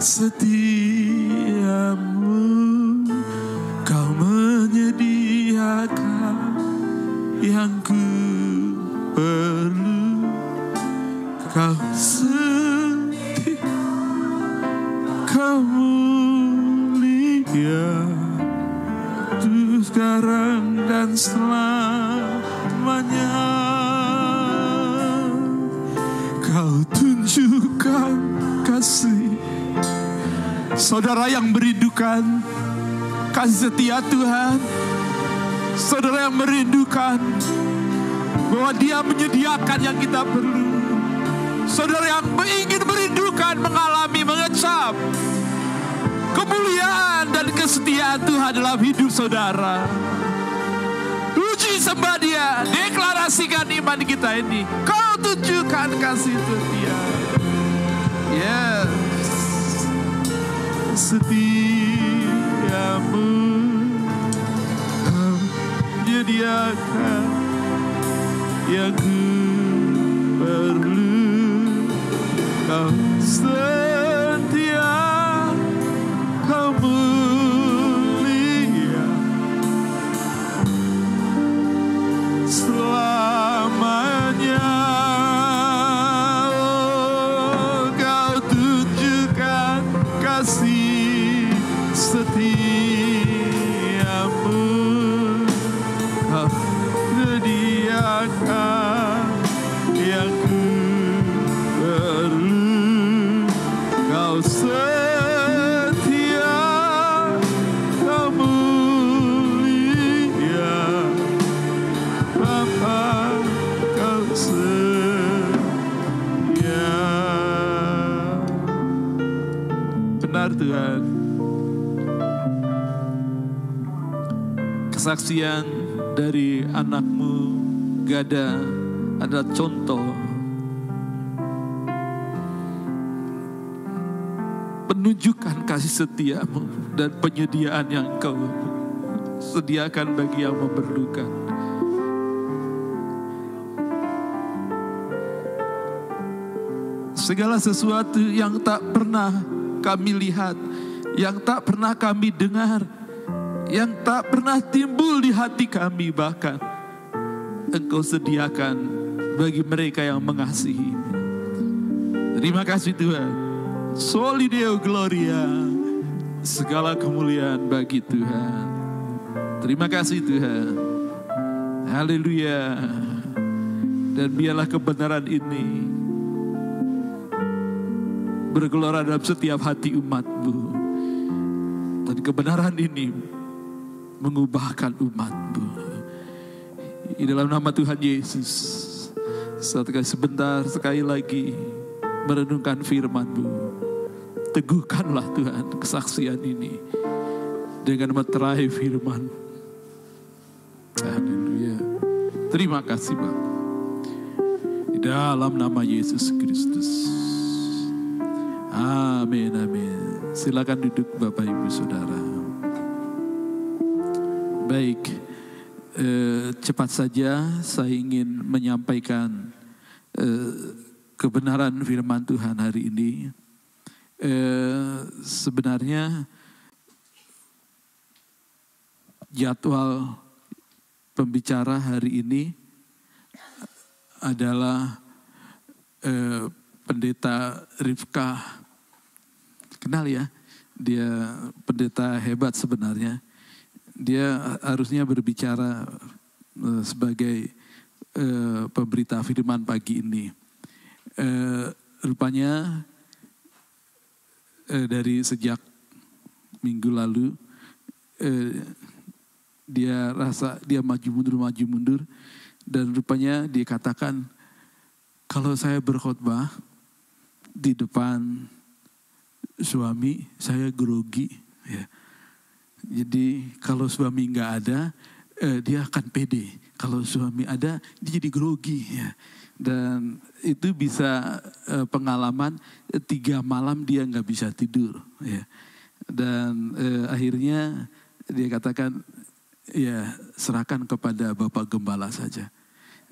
setiamu setia Tuhan Saudara yang merindukan Bahwa dia menyediakan yang kita perlu. Saudara yang ingin merindukan Mengalami, mengecap Kemuliaan dan kesetiaan Tuhan dalam hidup saudara. Puji sembah dia Deklarasikan iman kita ini. Kau tunjukkan kasih setia. Yes. Setiamu menyediakan Yang ku perlu. Kau setia Kesaksian dari anakmu Gada adalah contoh menunjukkan kasih setiamu dan penyediaan yang engkau sediakan bagi yang memerlukan. Segala sesuatu yang tak pernah kami lihat, yang tak pernah kami dengar, yang tak pernah timbul di hati kami bahkan Engkau sediakan bagi mereka yang mengasihi. Terima kasih Tuhan. Soli Deo Gloria. Segala kemuliaan bagi Tuhan. Terima kasih Tuhan. Haleluya. Dan biarlah kebenaran ini bergelora dalam setiap hati umatmu. Dan kebenaran ini mengubahkan umatmu. Di dalam nama Tuhan Yesus. Satu kali sebentar sekali lagi merenungkan firman-Mu. Teguhkanlah Tuhan kesaksian ini dengan meterai firman. Haleluya. Terima kasih Bapak. Di dalam nama Yesus Kristus. Amin, amin. Silakan duduk Bapak Ibu Saudara. Baik, eh, cepat saja saya ingin menyampaikan eh, kebenaran firman Tuhan hari ini. Eh, sebenarnya jadwal pembicara hari ini adalah eh, pendeta Rifka kenal ya dia pendeta hebat sebenarnya dia harusnya berbicara eh, sebagai eh, pemberita firman pagi ini. Eh, rupanya dari sejak minggu lalu dia rasa dia maju mundur maju mundur dan rupanya dia katakan kalau saya berkhotbah di depan suami saya grogi. Ya jadi kalau suami nggak ada eh, dia akan pede. Kalau suami ada dia jadi grogi ya. Dan itu bisa eh, pengalaman eh, tiga malam dia nggak bisa tidur ya. Dan eh, akhirnya dia katakan ya serahkan kepada bapak gembala saja.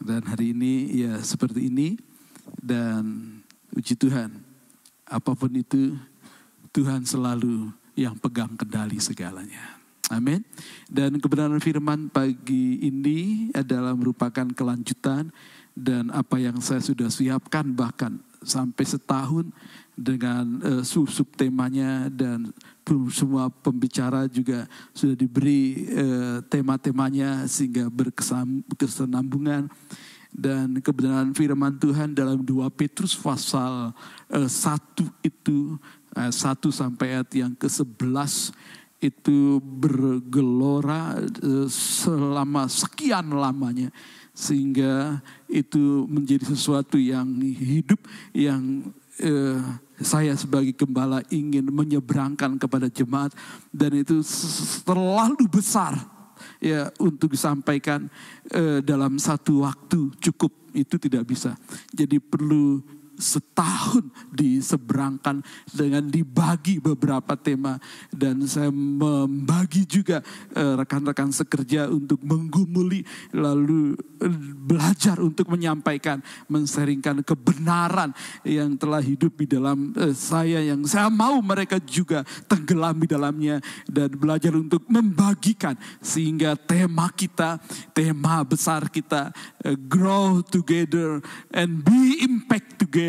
Dan hari ini ya seperti ini. Dan uji Tuhan apa pun itu Tuhan selalu yang pegang kendali segalanya. Amin. Dan kebenaran firman pagi ini adalah merupakan kelanjutan dan apa yang saya sudah siapkan bahkan sampai setahun dengan uh, sub temanya dan semua pembicara juga sudah diberi uh, tema-temanya sehingga berkesenambungan dan kebenaran firman Tuhan dalam 2 Petrus pasal uh, 1 itu ayat 1 sampai ayat yang ke-11 itu bergelora uh, selama sekian lamanya. Sehingga itu menjadi sesuatu yang hidup yang eh, saya sebagai gembala ingin menyeberangkan kepada jemaat. Dan itu terlalu besar ya untuk disampaikan eh, dalam satu waktu cukup. Itu tidak bisa. Jadi perlu setahun diseberangkan dengan dibagi beberapa tema. Dan saya membagi juga eh, rekan-rekan sekerja untuk menggumuli lalu eh, belajar untuk menyampaikan menseringkan kebenaran yang telah hidup di dalam eh, saya yang saya mau mereka juga tenggelam di dalamnya dan belajar untuk membagikan sehingga tema kita tema besar kita grow together and be impact together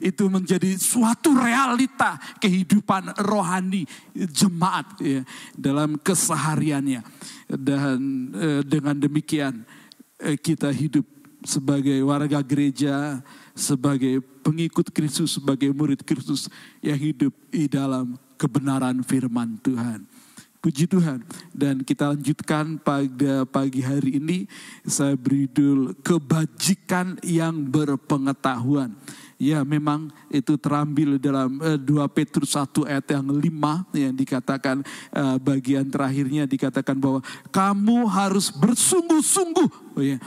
itu menjadi suatu realita kehidupan rohani jemaat ya, dalam kesehariannya dan eh, dengan demikian eh, kita hidup sebagai warga gereja sebagai pengikut Kristus sebagai murid Kristus yang hidup di dalam kebenaran firman Tuhan. Puji Tuhan. Dan kita lanjutkan pada pagi hari ini. Saya beri judul kebajikan yang berpengetahuan. Ya memang itu terambil dalam uh, 2 Petrus 1 ayat yang 5 yang dikatakan uh, bagian terakhirnya dikatakan bahwa kamu harus bersungguh-sungguh. Oh, ya.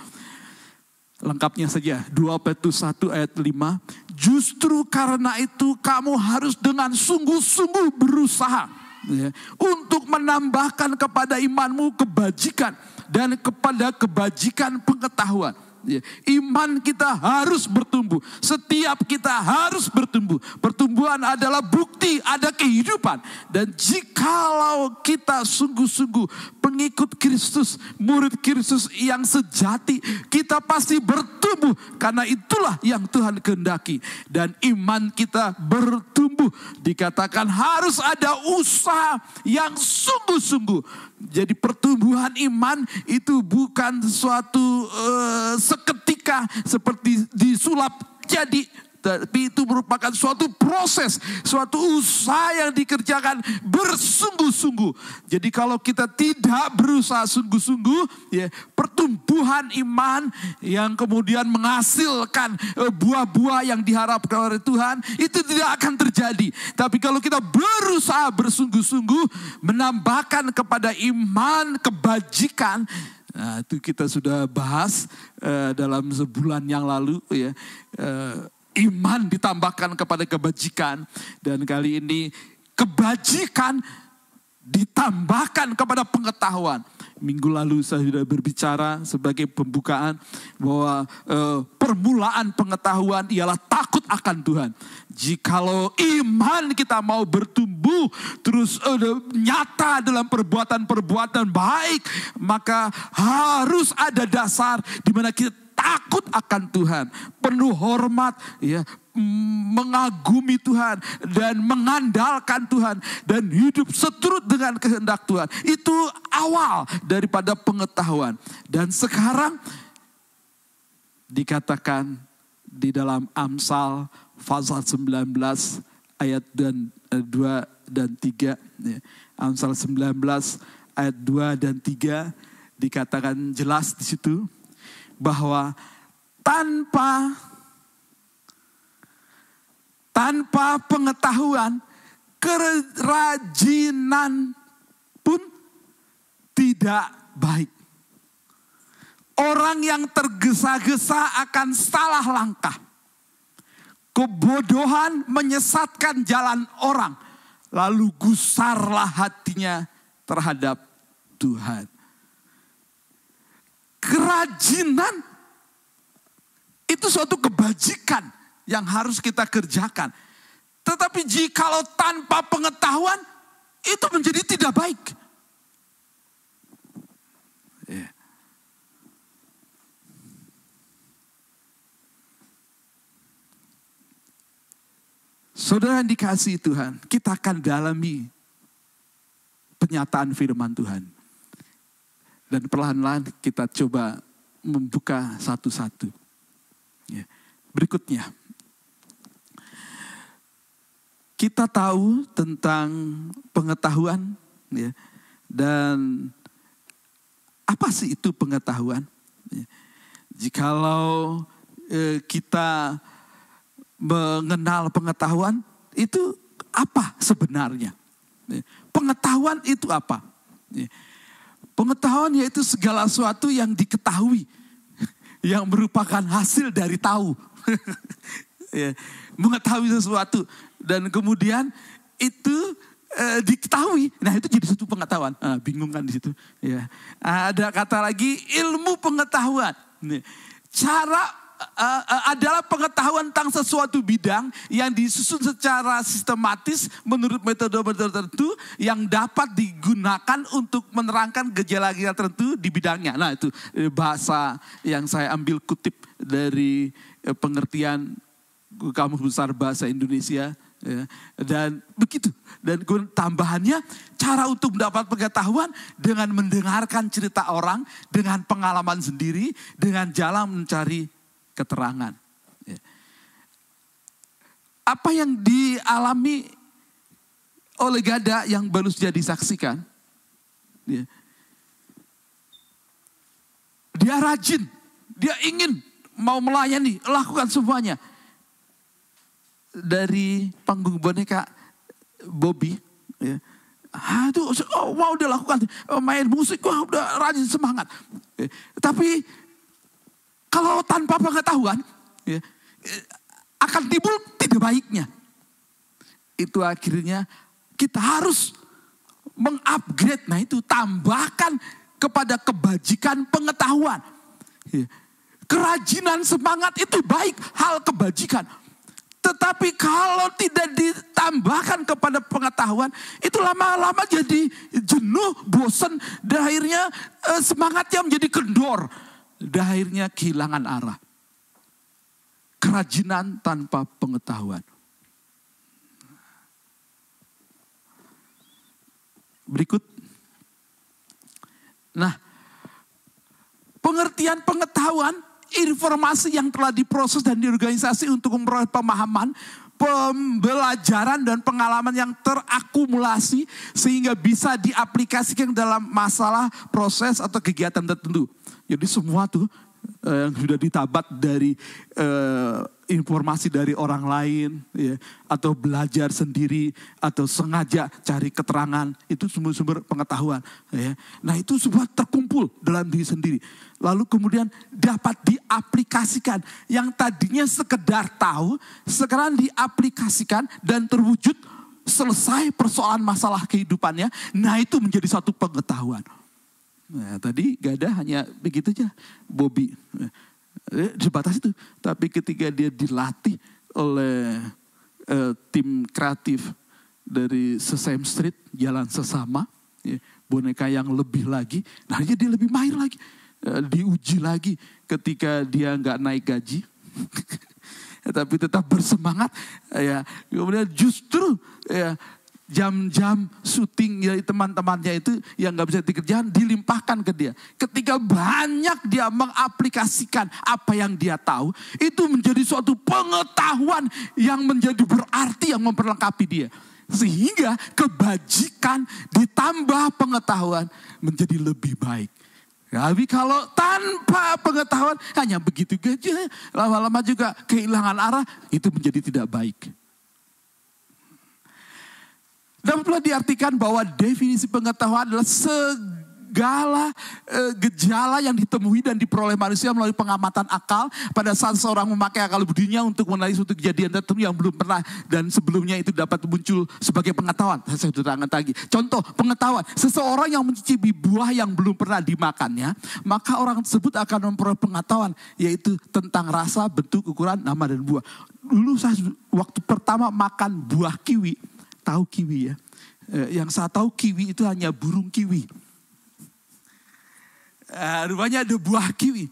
Lengkapnya saja 2 Petrus 1 ayat 5 Justru karena itu kamu harus dengan sungguh-sungguh berusaha ya, untuk menambahkan kepada imanmu kebajikan dan kepada kebajikan pengetahuan. Ya, iman kita harus bertumbuh. Setiap kita harus bertumbuh. Pertumbuhan adalah bukti ada kehidupan. Dan jikalau kita sungguh-sungguh pengikut Kristus, murid Kristus yang sejati, kita pasti bertumbuh. Karena itulah yang Tuhan kehendaki. Dan iman kita bertumbuh. Dikatakan harus ada usaha yang sungguh-sungguh. Jadi pertumbuhan iman itu bukan suatu uh, seketika seperti disulap jadi tapi itu merupakan suatu proses, suatu usaha yang dikerjakan bersungguh-sungguh. Jadi kalau kita tidak berusaha sungguh-sungguh, ya pertumbuhan iman yang kemudian menghasilkan eh, buah-buah yang diharapkan oleh Tuhan itu tidak akan terjadi. Tapi kalau kita berusaha bersungguh-sungguh menambahkan kepada iman kebajikan, Nah, itu kita sudah bahas uh, dalam sebulan yang lalu ya. Uh, iman ditambahkan kepada kebajikan dan kali ini kebajikan ditambahkan kepada pengetahuan. Minggu lalu saya sudah berbicara sebagai pembukaan bahwa eh, permulaan pengetahuan ialah takut akan Tuhan. Jikalau iman kita mau bertumbuh terus eh, nyata dalam perbuatan-perbuatan baik, maka harus ada dasar di mana kita takut akan Tuhan, penuh hormat, ya, mengagumi Tuhan dan mengandalkan Tuhan dan hidup seturut dengan kehendak Tuhan. Itu awal daripada pengetahuan. Dan sekarang dikatakan di dalam Amsal pasal 19 ayat dan 2 eh, dan 3 ya. Amsal 19 ayat 2 dan 3 dikatakan jelas di situ bahwa tanpa tanpa pengetahuan kerajinan pun tidak baik. Orang yang tergesa-gesa akan salah langkah. Kebodohan menyesatkan jalan orang. Lalu gusarlah hatinya terhadap Tuhan kerajinan itu suatu kebajikan yang harus kita kerjakan. Tetapi jikalau tanpa pengetahuan itu menjadi tidak baik. Ya. Saudara yang dikasih Tuhan, kita akan dalami penyataan firman Tuhan. Dan perlahan-lahan kita coba membuka satu-satu. Ya. Berikutnya, kita tahu tentang pengetahuan ya, dan apa sih itu pengetahuan? Ya. Jikalau eh, kita mengenal pengetahuan itu apa sebenarnya? Ya. Pengetahuan itu apa? Ya. Pengetahuan yaitu segala sesuatu yang diketahui. Yang merupakan hasil dari tahu. ya, mengetahui sesuatu. Dan kemudian itu e, diketahui. Nah itu jadi satu pengetahuan. Ah, bingung kan di situ. Ya. Ada kata lagi ilmu pengetahuan. Cara adalah pengetahuan tentang sesuatu bidang yang disusun secara sistematis menurut metode-metode tertentu yang dapat digunakan untuk menerangkan gejala-gejala tertentu di bidangnya. Nah itu bahasa yang saya ambil kutip dari uh, pengertian Kamus Besar Bahasa Indonesia ya. dan begitu dan tambahannya cara untuk mendapat pengetahuan dengan mendengarkan cerita orang dengan pengalaman sendiri dengan jalan mencari keterangan. Ya. Apa yang dialami oleh Gada yang baru saja disaksikan, ya. dia rajin, dia ingin mau melayani, lakukan semuanya. Dari panggung boneka Bobby, ya. Itu oh, wow udah lakukan main musik, wah udah rajin semangat. Ya. Tapi kalau tanpa pengetahuan, ya, akan timbul tidak baiknya. Itu akhirnya kita harus mengupgrade. Nah itu tambahkan kepada kebajikan pengetahuan. Ya. Kerajinan semangat itu baik, hal kebajikan. Tetapi kalau tidak ditambahkan kepada pengetahuan, itu lama-lama jadi jenuh, bosan, dan akhirnya eh, semangatnya menjadi kendor. Dan akhirnya kehilangan arah. Kerajinan tanpa pengetahuan. Berikut. Nah, pengertian pengetahuan, informasi yang telah diproses dan diorganisasi untuk memperoleh pemahaman, pembelajaran dan pengalaman yang terakumulasi sehingga bisa diaplikasikan dalam masalah proses atau kegiatan tertentu. Jadi semua tuh eh, yang sudah ditabat dari eh, informasi dari orang lain, ya, atau belajar sendiri, atau sengaja cari keterangan, itu sumber-sumber pengetahuan. Ya. Nah itu semua terkumpul dalam diri sendiri. Lalu kemudian dapat diaplikasikan. Yang tadinya sekedar tahu, sekarang diaplikasikan dan terwujud selesai persoalan masalah kehidupannya. Nah itu menjadi satu pengetahuan. Nah, tadi ada hanya begitu aja Bobby. Eh, Sebatas itu. Tapi ketika dia dilatih oleh eh, tim kreatif dari Sesame Street, Jalan Sesama, ya, boneka yang lebih lagi, nah dia, lebih mahir lagi. Eh, diuji lagi ketika dia nggak naik gaji. tapi tetap bersemangat ya kemudian justru ya jam-jam syuting dari teman-temannya itu yang nggak bisa dikerjakan dilimpahkan ke dia. Ketika banyak dia mengaplikasikan apa yang dia tahu, itu menjadi suatu pengetahuan yang menjadi berarti yang memperlengkapi dia. Sehingga kebajikan ditambah pengetahuan menjadi lebih baik. Tapi kalau tanpa pengetahuan hanya begitu saja, lama-lama juga kehilangan arah, itu menjadi tidak baik. Dapat pula diartikan bahwa definisi pengetahuan adalah segala e, gejala yang ditemui dan diperoleh manusia melalui pengamatan akal pada saat seorang memakai akal budinya untuk mengenali suatu kejadian tertentu yang belum pernah dan sebelumnya itu dapat muncul sebagai pengetahuan. Saya sudah terangkan lagi. Contoh pengetahuan, seseorang yang mencicipi buah yang belum pernah dimakannya, maka orang tersebut akan memperoleh pengetahuan yaitu tentang rasa, bentuk, ukuran, nama dan buah. Dulu saya waktu pertama makan buah kiwi, tahu kiwi ya. Eh, yang saya tahu kiwi itu hanya burung kiwi. Eh, rupanya ada buah kiwi.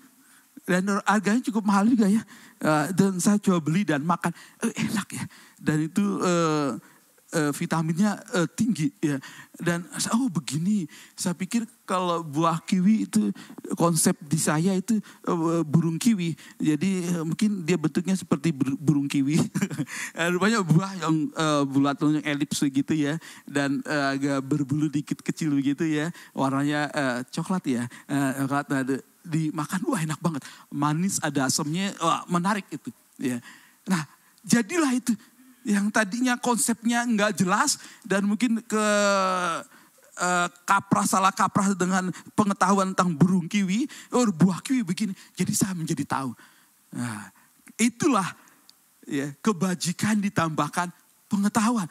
Dan harganya cukup mahal juga ya. Eh, dan saya coba beli dan makan. Enak ya. Dan itu eh, vitaminnya eh, tinggi ya. Dan oh begini. Saya pikir kalau buah kiwi itu konsep di saya itu eh, burung kiwi. Jadi eh, mungkin dia bentuknya seperti bur- burung kiwi. Rupanya buah yang eh, bulat yang elips gitu ya. Dan eh, agak berbulu dikit kecil begitu ya. Warnanya eh, coklat ya. Eh, coklat ada dimakan wah enak banget. Manis ada asamnya wah, menarik itu ya. Nah, jadilah itu yang tadinya konsepnya nggak jelas dan mungkin ke eh, kaprah salah kaprah dengan pengetahuan tentang burung kiwi, oh buah kiwi begini, jadi saya menjadi tahu. Nah, itulah ya kebajikan ditambahkan pengetahuan.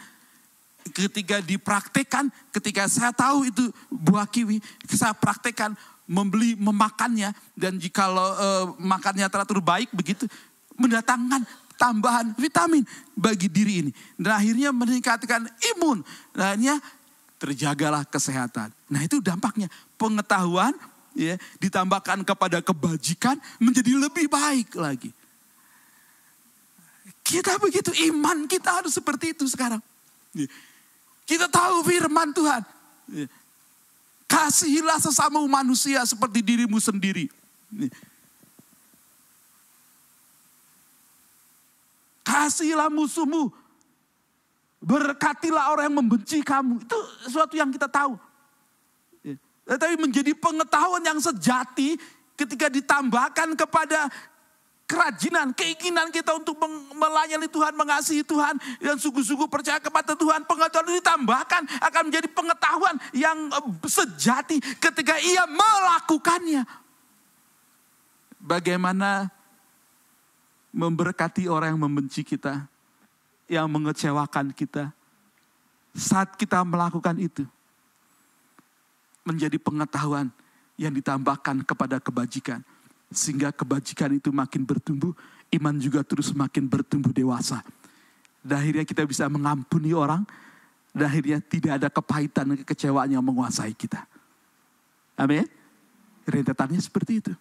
Ketika dipraktekkan, ketika saya tahu itu buah kiwi, saya praktekkan membeli, memakannya dan jikalau eh, makannya teratur baik begitu, mendatangkan tambahan vitamin bagi diri ini. Dan akhirnya meningkatkan imun. Dan akhirnya terjagalah kesehatan. Nah itu dampaknya. Pengetahuan ya ditambahkan kepada kebajikan menjadi lebih baik lagi. Kita begitu, iman kita harus seperti itu sekarang. Ya. Kita tahu firman Tuhan. Ya. Kasihilah sesama manusia seperti dirimu sendiri. Kasihilah musuhmu. Berkatilah orang yang membenci kamu. Itu sesuatu yang kita tahu. Ya. Tetapi menjadi pengetahuan yang sejati ketika ditambahkan kepada kerajinan, keinginan kita untuk melayani Tuhan, mengasihi Tuhan, dan sungguh-sungguh percaya kepada Tuhan. Pengetahuan itu ditambahkan akan menjadi pengetahuan yang eh, sejati ketika ia melakukannya. Bagaimana memberkati orang yang membenci kita, yang mengecewakan kita. Saat kita melakukan itu, menjadi pengetahuan yang ditambahkan kepada kebajikan. Sehingga kebajikan itu makin bertumbuh, iman juga terus makin bertumbuh dewasa. Dan akhirnya kita bisa mengampuni orang, dan akhirnya tidak ada kepahitan dan kekecewaan yang menguasai kita. Amin. Rentetannya seperti itu.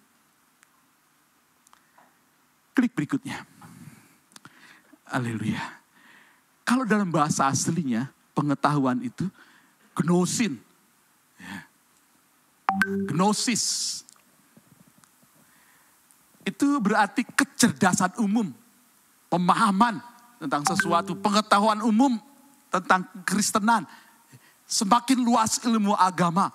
Klik berikutnya. Haleluya. Kalau dalam bahasa aslinya, pengetahuan itu gnosin. Ya. Gnosis. Itu berarti kecerdasan umum. Pemahaman tentang sesuatu. Pengetahuan umum tentang kekristenan. Semakin luas ilmu agama.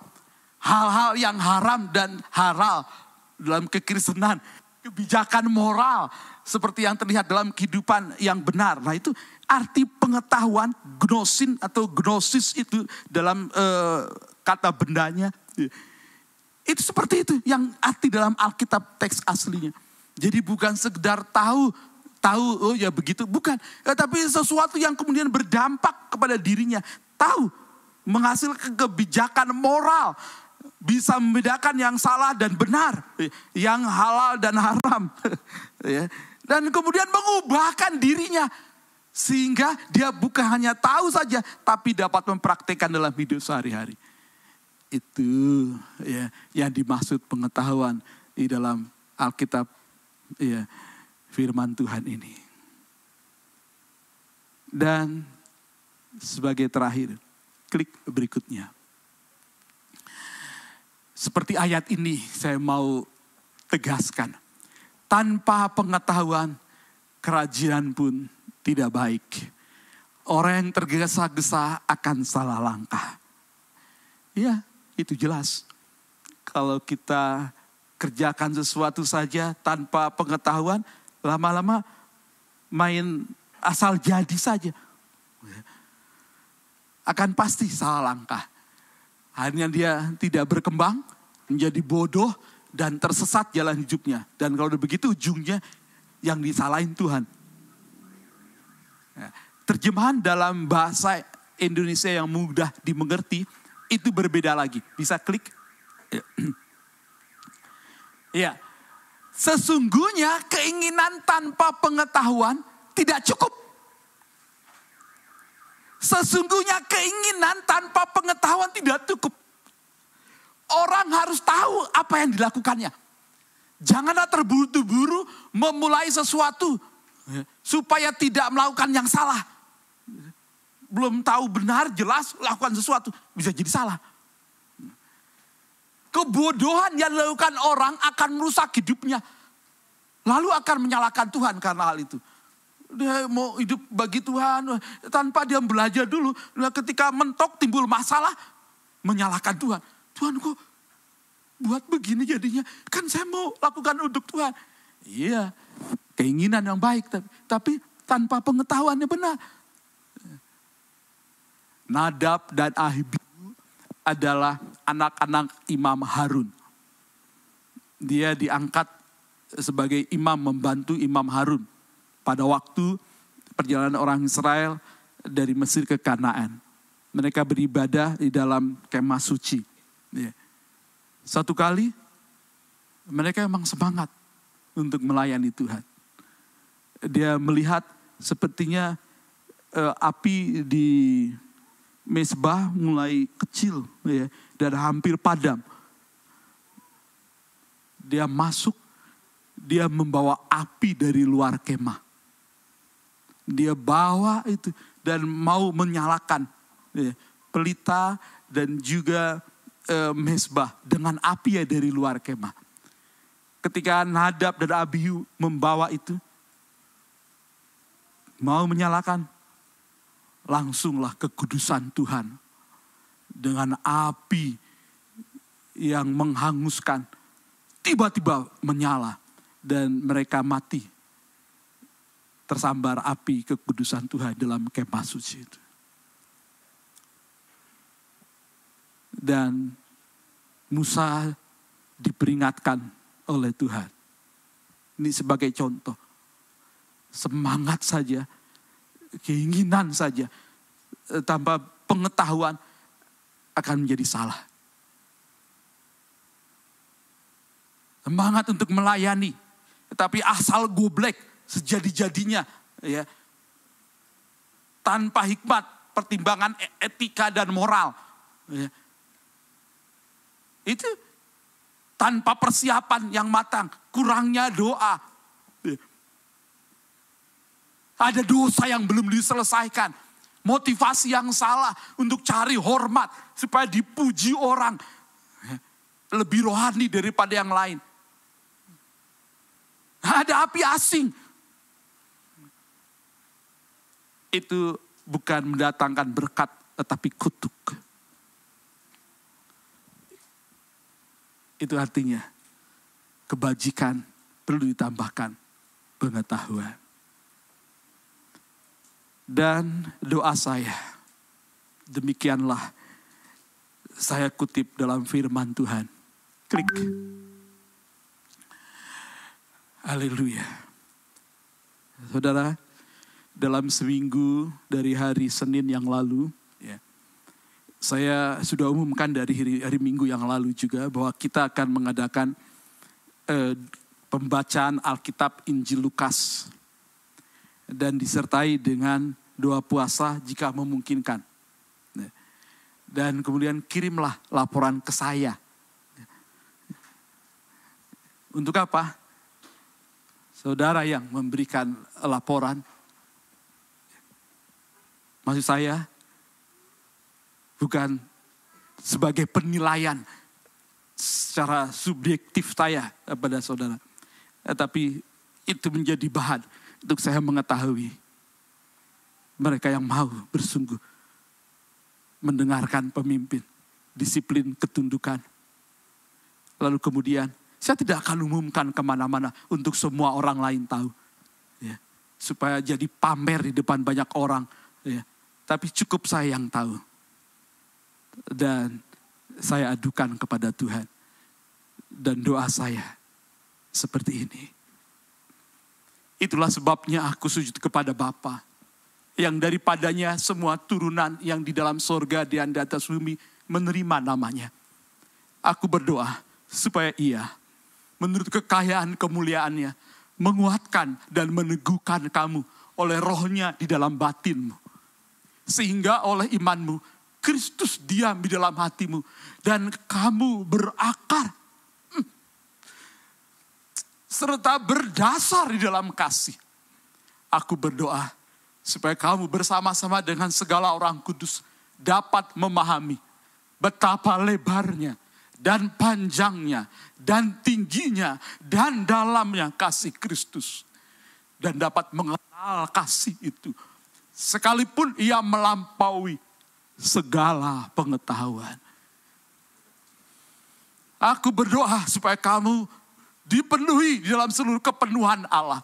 Hal-hal yang haram dan halal dalam kekristenan kebijakan moral seperti yang terlihat dalam kehidupan yang benar. Nah itu arti pengetahuan gnosin atau gnosis itu dalam uh, kata bendanya. Itu seperti itu yang arti dalam Alkitab teks aslinya. Jadi bukan sekedar tahu, tahu oh ya begitu, bukan. Ya, tapi sesuatu yang kemudian berdampak kepada dirinya. Tahu, menghasilkan kebijakan moral bisa membedakan yang salah dan benar, yang halal dan haram. Ya. dan kemudian mengubahkan dirinya sehingga dia bukan hanya tahu saja tapi dapat mempraktekkan dalam hidup sehari-hari. Itu ya yang dimaksud pengetahuan di dalam Alkitab ya firman Tuhan ini. Dan sebagai terakhir, klik berikutnya. Seperti ayat ini saya mau tegaskan. Tanpa pengetahuan, kerajaan pun tidak baik. Orang yang tergesa-gesa akan salah langkah. Ya, itu jelas. Kalau kita kerjakan sesuatu saja tanpa pengetahuan, lama-lama main asal jadi saja. Akan pasti salah langkah. Akhirnya dia tidak berkembang, menjadi bodoh dan tersesat jalan hidupnya. Dan kalau begitu ujungnya yang disalahin Tuhan. Ya, terjemahan dalam bahasa Indonesia yang mudah dimengerti itu berbeda lagi. Bisa klik. Ya. Sesungguhnya keinginan tanpa pengetahuan tidak cukup. Sesungguhnya keinginan tanpa pengetahuan tidak cukup. Orang harus tahu apa yang dilakukannya. Janganlah terburu-buru memulai sesuatu supaya tidak melakukan yang salah. Belum tahu benar, jelas lakukan sesuatu bisa jadi salah. Kebodohan yang dilakukan orang akan merusak hidupnya. Lalu akan menyalahkan Tuhan karena hal itu. Dia mau hidup bagi Tuhan tanpa dia belajar dulu. Nah, ketika mentok timbul masalah, menyalahkan Tuhan. Tuhan kok buat begini jadinya. Kan saya mau lakukan untuk Tuhan. Iya, keinginan yang baik. Tapi, tapi tanpa pengetahuan yang benar. Nadab dan Ahibi adalah anak-anak Imam Harun. Dia diangkat sebagai imam membantu Imam Harun pada waktu perjalanan orang Israel dari Mesir ke Kanaan. Mereka beribadah di dalam kemah suci. Ya. Satu kali mereka memang semangat untuk melayani Tuhan. Dia melihat sepertinya uh, api di mesbah mulai kecil ya, dan hampir padam. Dia masuk, dia membawa api dari luar kemah. Dia bawa itu dan mau menyalakan ya, pelita dan juga e, mesbah dengan api ya dari luar kemah. Ketika Nadab dan Abihu membawa itu, mau menyalakan, langsunglah kekudusan Tuhan dengan api yang menghanguskan tiba-tiba menyala dan mereka mati tersambar api kekudusan Tuhan dalam kemah suci itu. Dan Musa diperingatkan oleh Tuhan. Ini sebagai contoh. semangat saja, keinginan saja, eh, tanpa pengetahuan akan menjadi salah. Semangat untuk melayani, tetapi asal goblek sejadi-jadinya, ya, tanpa hikmat, pertimbangan e- etika dan moral, ya. Itu tanpa persiapan yang matang, kurangnya doa, ada dosa yang belum diselesaikan, motivasi yang salah untuk cari hormat supaya dipuji orang, lebih rohani daripada yang lain. Ada api asing. Itu bukan mendatangkan berkat, tetapi kutuk. Itu artinya kebajikan perlu ditambahkan pengetahuan. Dan doa saya, demikianlah saya kutip dalam firman Tuhan. Klik. Haleluya. Saudara, dalam seminggu dari hari Senin yang lalu, saya sudah umumkan dari hari, hari Minggu yang lalu juga bahwa kita akan mengadakan eh, pembacaan Alkitab Injil Lukas dan disertai dengan doa puasa jika memungkinkan. Ya. Dan kemudian kirimlah laporan ke saya. Untuk apa? saudara yang memberikan laporan. Maksud saya, bukan sebagai penilaian secara subjektif saya kepada saudara. Tetapi itu menjadi bahan untuk saya mengetahui mereka yang mau bersungguh mendengarkan pemimpin, disiplin ketundukan. Lalu kemudian saya tidak akan umumkan ke mana-mana untuk semua orang lain tahu. Ya. Supaya jadi pamer di depan banyak orang. Ya. Tapi cukup saya yang tahu. Dan saya adukan kepada Tuhan. Dan doa saya seperti ini. Itulah sebabnya aku sujud kepada Bapa Yang daripadanya semua turunan yang di dalam sorga dan di atas bumi menerima namanya. Aku berdoa supaya ia menurut kekayaan kemuliaannya, menguatkan dan meneguhkan kamu oleh rohnya di dalam batinmu. Sehingga oleh imanmu, Kristus diam di dalam hatimu. Dan kamu berakar. Hmm. Serta berdasar di dalam kasih. Aku berdoa supaya kamu bersama-sama dengan segala orang kudus dapat memahami betapa lebarnya, dan panjangnya dan tingginya dan dalamnya kasih Kristus dan dapat mengenal kasih itu sekalipun ia melampaui segala pengetahuan. Aku berdoa supaya kamu dipenuhi di dalam seluruh kepenuhan Allah.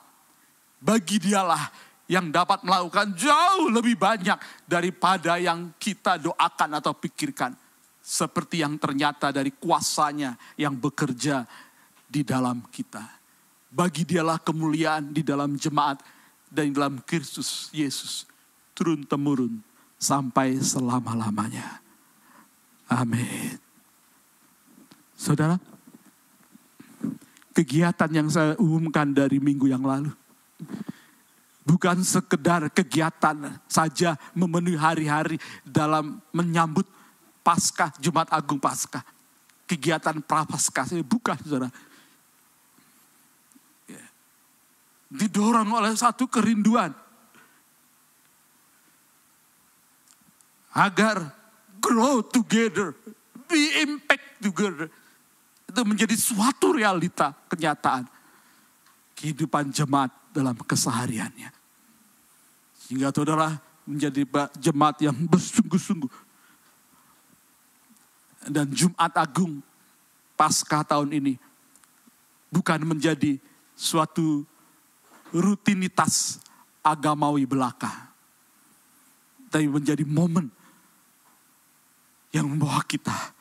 Bagi dialah yang dapat melakukan jauh lebih banyak daripada yang kita doakan atau pikirkan seperti yang ternyata dari kuasanya yang bekerja di dalam kita. Bagi dialah kemuliaan di dalam jemaat dan di dalam Kristus Yesus turun temurun sampai selama-lamanya. Amin. Saudara, kegiatan yang saya umumkan dari minggu yang lalu bukan sekedar kegiatan saja memenuhi hari-hari dalam menyambut Paskah, Jumat Agung Paskah. Kegiatan prapaskah, bukan saudara. Ya. Didorong oleh satu kerinduan. Agar grow together, be impact together. Itu menjadi suatu realita, kenyataan. Kehidupan jemaat dalam kesehariannya. Sehingga saudara menjadi jemaat yang bersungguh-sungguh dan Jumat Agung pasca tahun ini bukan menjadi suatu rutinitas agamawi belaka. Tapi menjadi momen yang membawa kita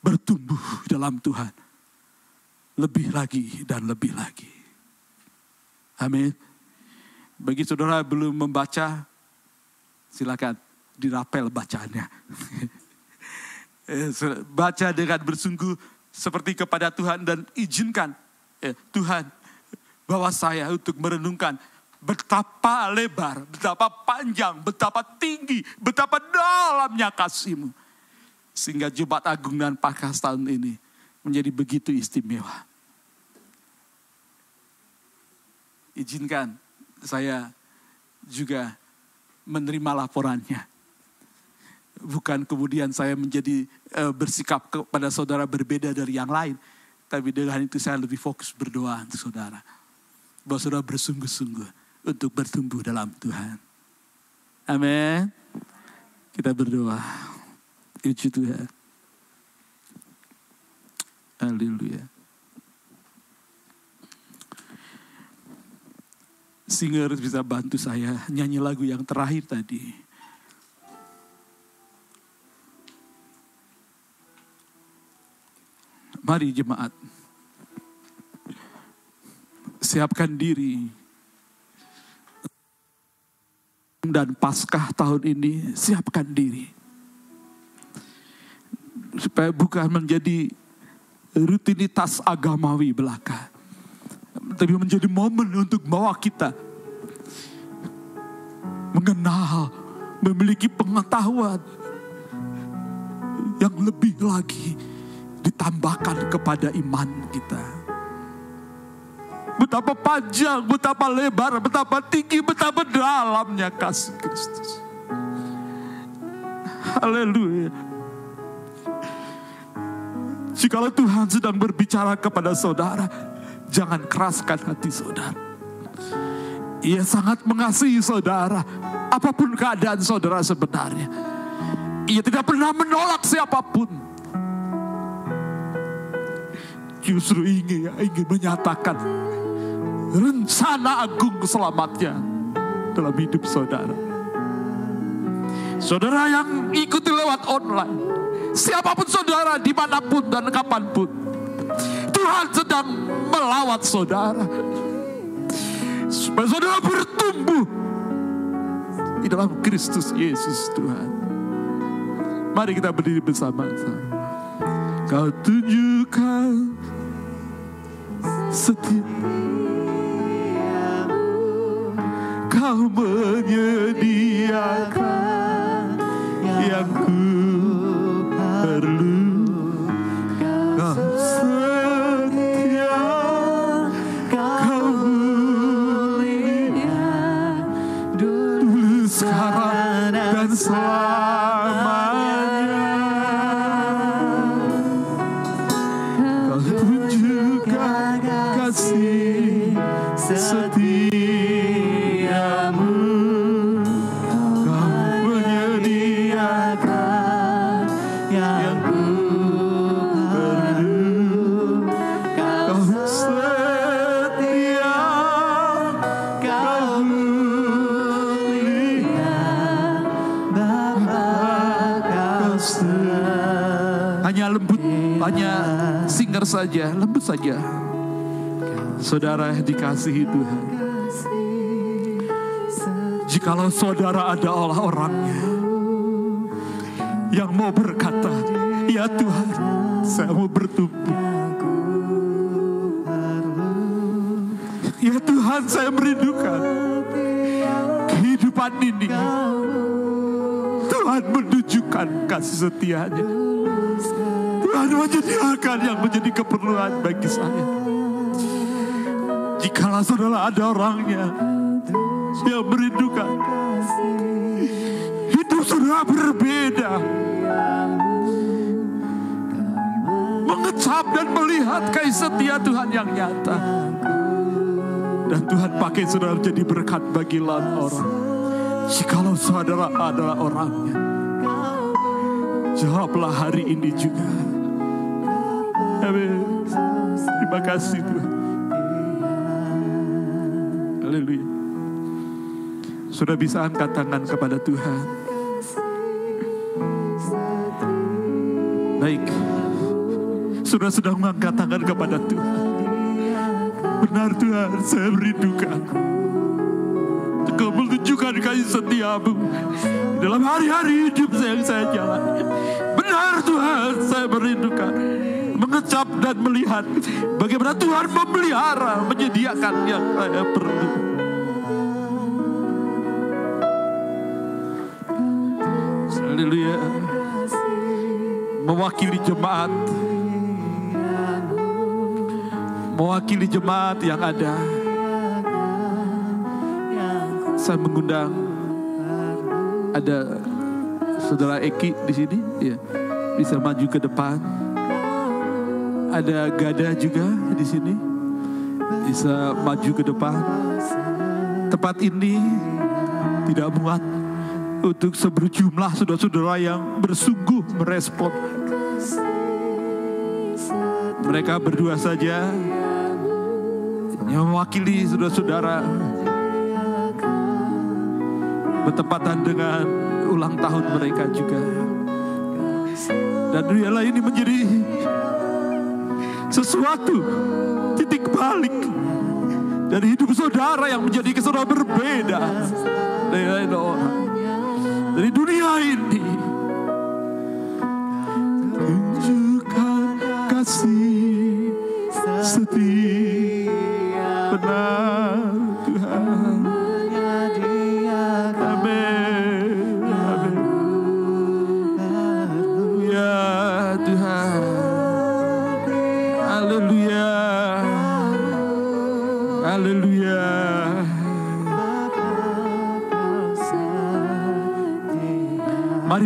bertumbuh dalam Tuhan. Lebih lagi dan lebih lagi. Amin. Bagi saudara belum membaca, silakan dirapel bacaannya. Eh, Baca dengan bersungguh seperti kepada Tuhan dan izinkan eh, Tuhan bawa saya untuk merenungkan betapa lebar, betapa panjang, betapa tinggi, betapa dalamnya kasihmu. Sehingga Jumat Agung dan Pakas tahun ini menjadi begitu istimewa. Izinkan saya juga menerima laporannya. Bukan kemudian saya menjadi eh, bersikap kepada saudara berbeda dari yang lain. Tapi dengan itu saya lebih fokus berdoa untuk saudara. Bahwa saudara bersungguh-sungguh untuk bertumbuh dalam Tuhan. Amin. Kita berdoa. Puji Tuhan. Haleluya. Singer bisa bantu saya nyanyi lagu yang terakhir tadi. Mari jemaat. Siapkan diri. Dan Paskah tahun ini siapkan diri. Supaya bukan menjadi rutinitas agamawi belaka. Tapi menjadi momen untuk bawa kita mengenal, memiliki pengetahuan yang lebih lagi ditambahkan kepada iman kita. Betapa panjang, betapa lebar, betapa tinggi, betapa dalamnya kasih Kristus. Haleluya. Jikalau Tuhan sedang berbicara kepada saudara, jangan keraskan hati saudara. Ia sangat mengasihi saudara, apa pun keadaan saudara sebenarnya. Ia tidak pernah menolak siapa pun. Justru ingin, ingin menyatakan rencana agung selamatnya dalam hidup saudara. Saudara yang ikuti lewat online, siapa pun saudara di mana pun dan kapan pun, Tuhan sedang melawat saudara. Supaya saudara bertumbuh di dalam Kristus Yesus Tuhan. Mari kita berdiri bersama-sama. Kau tunjukkan setia Kau menyediakan yang ku saja, lembut saja. Saudara dikasihi Tuhan. Jikalau saudara adalah orangnya Yang mau berkata Ya Tuhan saya mau bertumbuh Ya Tuhan saya merindukan Kehidupan ini. Tuhan menunjukkan kasih setianya Tuhan menyediakan yang menjadi keperluan bagi saya. Jikalau saudara ada orangnya yang merindukan. Hidup saudara berbeda. Mengecap dan melihat kasih setia Tuhan yang nyata. Dan Tuhan pakai saudara menjadi berkat bagi lain orang. Jikalau saudara adalah orangnya jawablah hari ini juga kasih Tuhan Haleluya. Sudah bisa angkat tangan kepada Tuhan. Baik. Sudah sedang mengangkat tangan kepada Tuhan. Benar Tuhan, saya merindukan. Engkau menunjukkan kasih setiamu dalam hari-hari hidup saya yang saya jalani. Benar Tuhan, saya merindukan mengecap dan melihat bagaimana Tuhan memelihara, menyediakan yang saya perlu. Haleluya. Mewakili jemaat. Mewakili jemaat yang ada. Saya mengundang ada saudara Eki di sini, ya bisa maju ke depan. Ada Gada juga di sini, bisa maju ke depan. Tempat ini tidak muat untuk seberjumlah saudara-saudara yang bersungguh merespon. Mereka berdua saja yang mewakili saudara-saudara bertepatan dengan ulang tahun mereka juga. Dan biarlah ini menjadi sesuatu titik balik dari hidup saudara yang menjadi saudara berbeda. Dari lain orang. Dari dunia ini. Tunjukkan kasih setia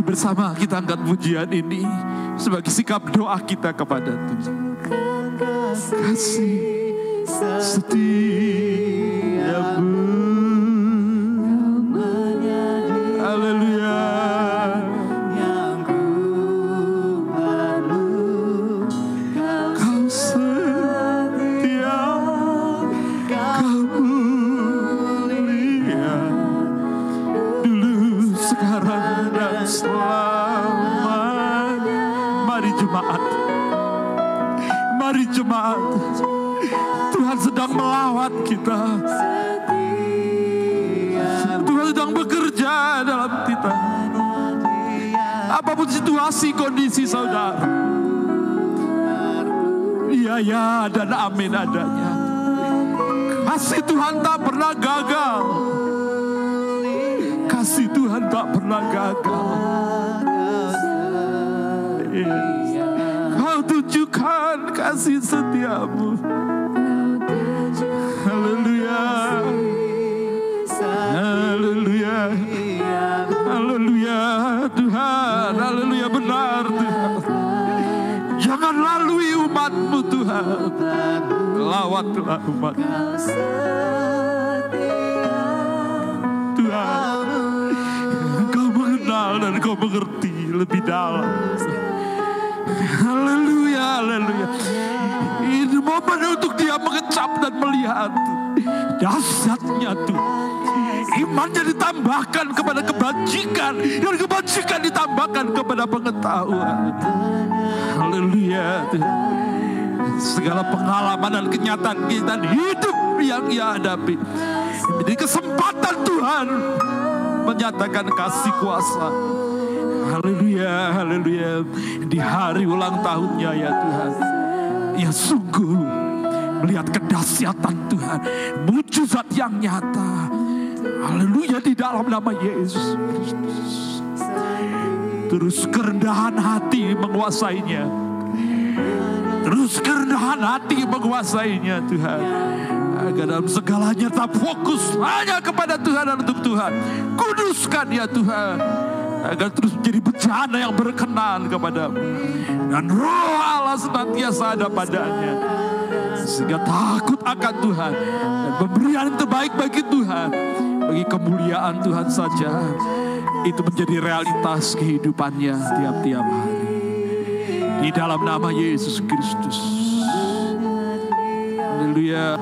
Mari bersama kita angkat pujian ini sebagai sikap doa kita kepada Tuhan. Kasih setiamu. Ya dan amin adanya. Kasih Tuhan tak pernah gagal. Kasih Tuhan tak pernah gagal. Kau tunjukkan kasih setiamu. Lawatlah umat Tuhan. Engkau mengenal dan engkau mengerti lebih dalam. Haleluya, haleluya. Ini momen untuk dia mengecap dan melihat dahsyatnya Tuhan. Imannya ditambahkan kepada kebajikan dan kebajikan ditambahkan kepada pengetahuan. Haleluya. Tuhan. Segala pengalaman dan kenyataan kita hidup yang ia hadapi. Jadi kesempatan Tuhan menyatakan kasih kuasa. Haleluya, haleluya. Di hari ulang tahunnya ya Tuhan. Ya sungguh melihat kedahsyatan Tuhan. Mujizat yang nyata. Haleluya di dalam nama Yesus. Terus kerendahan hati menguasainya. Terus kerendahan hati menguasainya Tuhan. Agar dalam segalanya tetap fokus hanya kepada Tuhan dan untuk Tuhan. Kuduskan ya Tuhan. Agar terus menjadi bencana yang berkenan kepadamu. Dan roh Allah senantiasa ada padanya. Sehingga takut akan Tuhan. Dan pemberian terbaik bagi Tuhan. Bagi kemuliaan Tuhan saja. Itu menjadi realitas kehidupannya tiap-tiap hari. Di dalam nama Yesus Kristus. Haleluya.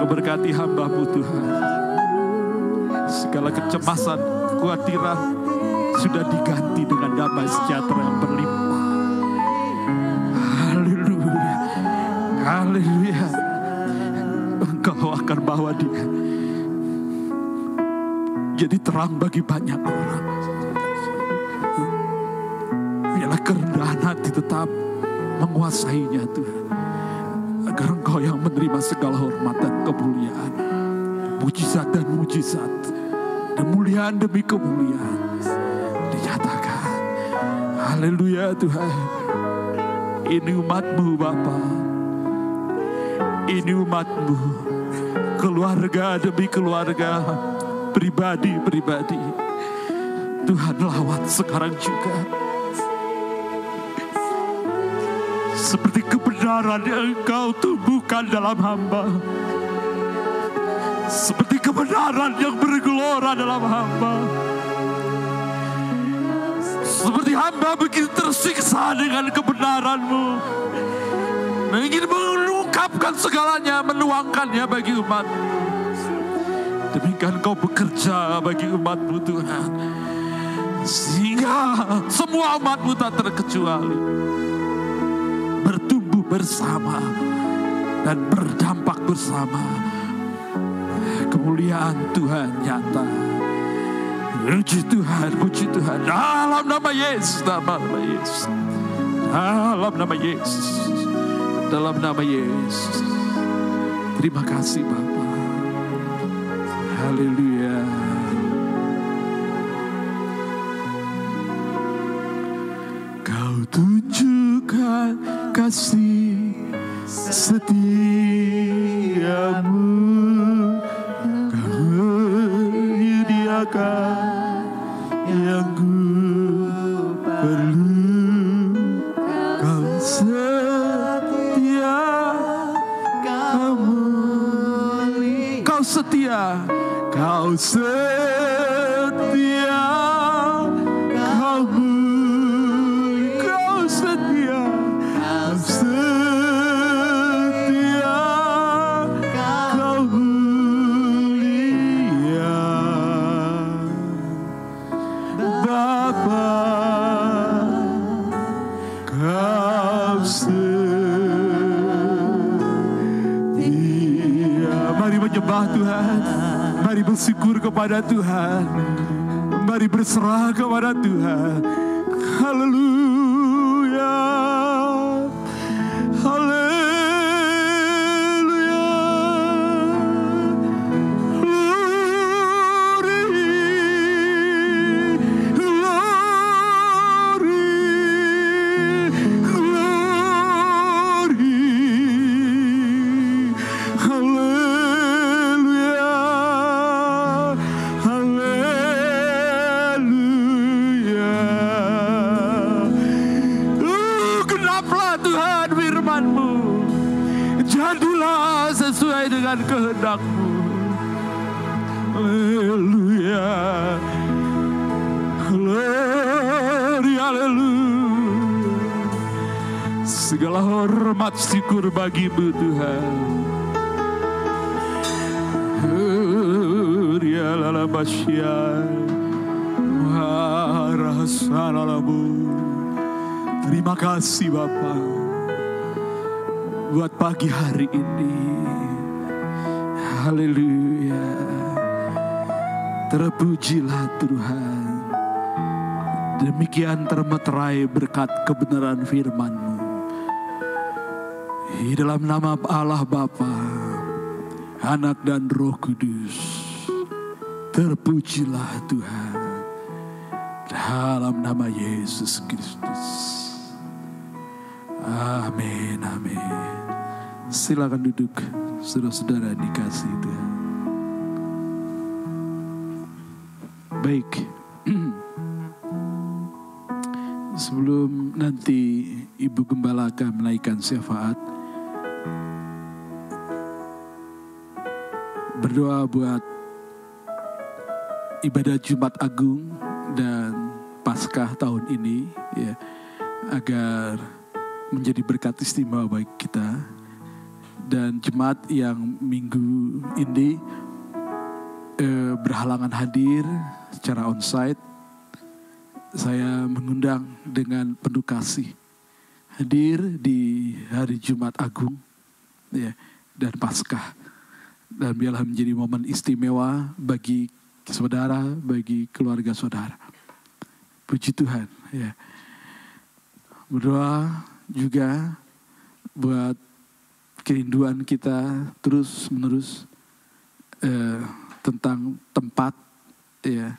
Keberkati hambamu Tuhan. Segala kecemasan, kekhawatiran sudah diganti dengan damai sejahtera yang berlimpah. Haleluya. Haleluya. Engkau akan bawa dia menjadi terang bagi banyak orang. Kerendahan hati tetap menguasainya Tuhan. Agar engkau yang menerima segala hormat dan kemuliaan. Mujizat dan mujizat. Kemuliaan demi kemuliaan. Dinyatakan. Haleluya Tuhan. Ini umatmu Bapa. Ini umatmu. Keluarga demi keluarga. Pribadi-pribadi. Tuhan lawat sekarang juga. Seperti kebenaran yang engkau tumbuhkan dalam hamba. Seperti kebenaran yang bergelora dalam hamba. Seperti hamba begitu tersiksa dengan kebenaranmu. Ingin mengungkapkan segalanya, menuangkannya bagi umat. Demikian kau bekerja bagi umatmu Tuhan. Sehingga semua umatmu tak terkecuali. Bersama. Dan berdampak bersama. Kemuliaan Tuhan nyata. Puji Tuhan, puji Tuhan. Dalam nama Yesus, dalam nama Yesus. Dalam nama Yesus. Dalam nama Yesus. Terima kasih Bapa. Haleluya. Kau tunjukkan kasih kepada Tuhan. Mari berserah kepada Tuhan. Haleluya. Syukur bagimu Tuhan. Lalabasya. Warahasanalamu. Terima kasih Bapak buat pagi hari ini. Haleluya. Terpujilah Tuhan. Demikian termeterai berkat kebenaran firman-Mu. Di dalam nama Allah Bapa, Anak dan Roh Kudus. Terpujilah Tuhan. Dalam nama Yesus Kristus. Amin, amin. Silakan duduk, saudara-saudara dikasih Tuhan. Baik. Sebelum nanti Ibu Gembala akan menaikkan syafaat. Berdoa buat ibadah Jumat Agung dan Paskah tahun ini ya agar menjadi berkat istimewa bagi kita. Dan jemaat yang minggu ini eh, berhalangan hadir secara onsite. Saya mengundang dengan penuh kasih hadir di hari Jumat Agung ya dan Paskah dan biarlah menjadi momen istimewa bagi saudara, bagi keluarga saudara. Puji Tuhan, ya. Berdoa juga buat kerinduan kita terus menerus eh, tentang tempat, ya.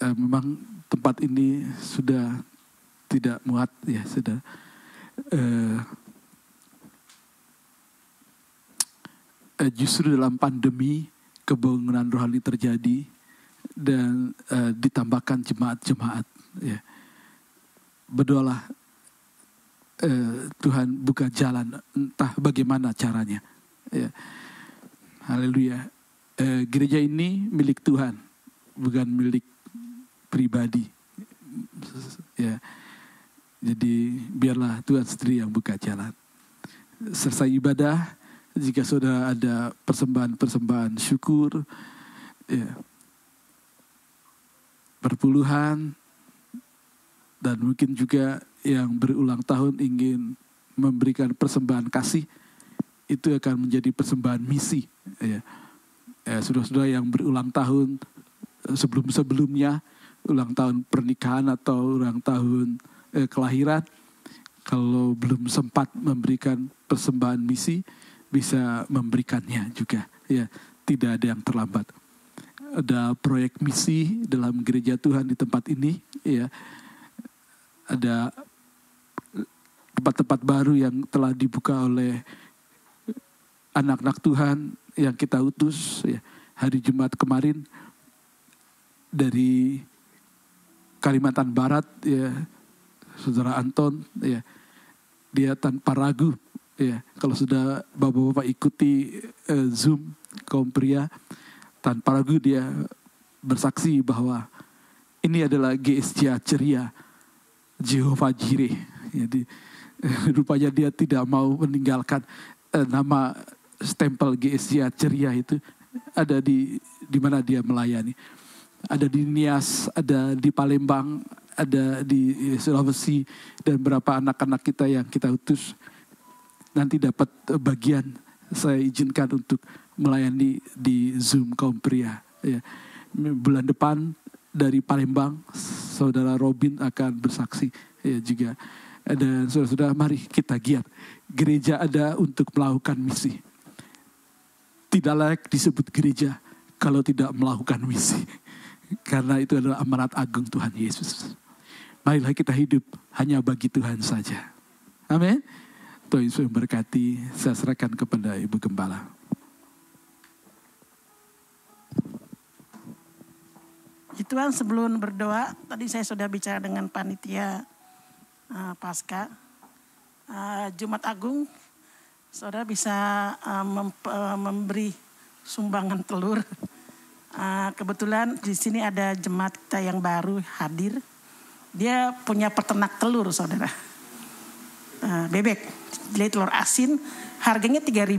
Eh, memang tempat ini sudah tidak muat, ya sudah. Eh, eh, justru dalam pandemi kebangunan rohani terjadi dan eh, ditambahkan jemaat-jemaat ya. Berdoalah eh, Tuhan buka jalan entah bagaimana caranya ya. Haleluya. Eh, gereja ini milik Tuhan bukan milik pribadi ya. Jadi biarlah Tuhan sendiri yang buka jalan. Selesai ibadah jika sudah ada persembahan-persembahan syukur, ya, perpuluhan, dan mungkin juga yang berulang tahun ingin memberikan persembahan kasih, itu akan menjadi persembahan misi. Ya. Ya, saudara-saudara yang berulang tahun eh, sebelum-sebelumnya, ulang tahun pernikahan atau ulang tahun eh, kelahiran, kalau belum sempat memberikan persembahan misi, bisa memberikannya juga ya. Tidak ada yang terlambat. Ada proyek misi dalam gereja Tuhan di tempat ini ya. Ada tempat-tempat baru yang telah dibuka oleh anak-anak Tuhan yang kita utus ya hari Jumat kemarin. Dari Kalimantan Barat ya saudara Anton ya. Dia tanpa ragu Ya, kalau sudah bapak-bapak ikuti uh, Zoom kaum pria tanpa ragu dia bersaksi bahwa ini adalah GSJ ceria Jehovah Jireh. Jadi rupanya dia tidak mau meninggalkan uh, nama stempel GSJ ceria itu ada di di mana dia melayani. Ada di Nias, ada di Palembang, ada di Sulawesi dan beberapa anak-anak kita yang kita utus nanti dapat bagian saya izinkan untuk melayani di Zoom kaum pria. Ya. Bulan depan dari Palembang, saudara Robin akan bersaksi ya juga. Dan saudara-saudara mari kita giat. Gereja ada untuk melakukan misi. Tidak layak disebut gereja kalau tidak melakukan misi. Karena itu adalah amanat agung Tuhan Yesus. Marilah kita hidup hanya bagi Tuhan saja. Amin. Tuhan Yesus memberkati. Saya serahkan kepada Ibu Gembala.
Tuhan sebelum berdoa, tadi saya sudah bicara dengan panitia uh, pasca uh, Jumat Agung, saudara bisa uh, mem uh, memberi sumbangan telur. Uh, kebetulan di sini ada jemaat kita yang baru hadir, dia punya peternak telur, saudara, uh, bebek, jadi telur asin, harganya 3000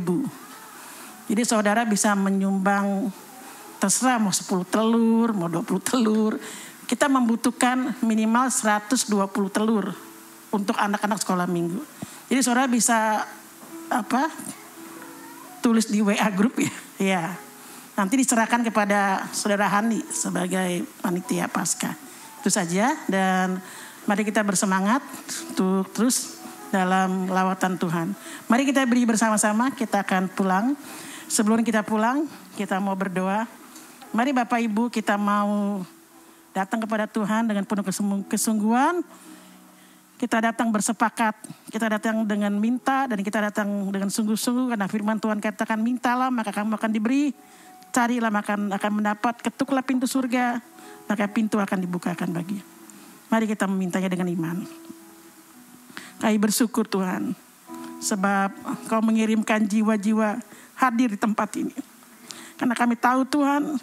Jadi saudara bisa menyumbang terserah mau 10 telur, mau 20 telur. Kita membutuhkan minimal 120 telur untuk anak-anak sekolah minggu. Jadi saudara bisa apa? Tulis di WA grup ya. Ya. Nanti diserahkan kepada saudara Hani sebagai panitia pasca. Itu saja dan mari kita bersemangat untuk terus dalam lawatan Tuhan. Mari kita beri bersama-sama, kita akan pulang. Sebelum kita pulang, kita mau berdoa. Mari Bapak Ibu kita mau datang kepada Tuhan dengan penuh kesungguhan. Kita datang bersepakat, kita datang dengan minta dan kita datang dengan sungguh-sungguh karena firman Tuhan katakan mintalah maka kamu akan diberi. Carilah maka akan mendapat, ketuklah pintu surga, maka pintu akan dibukakan bagi. Mari kita memintanya dengan iman. Kami bersyukur Tuhan, sebab kau mengirimkan jiwa-jiwa hadir di tempat ini. Karena kami tahu Tuhan,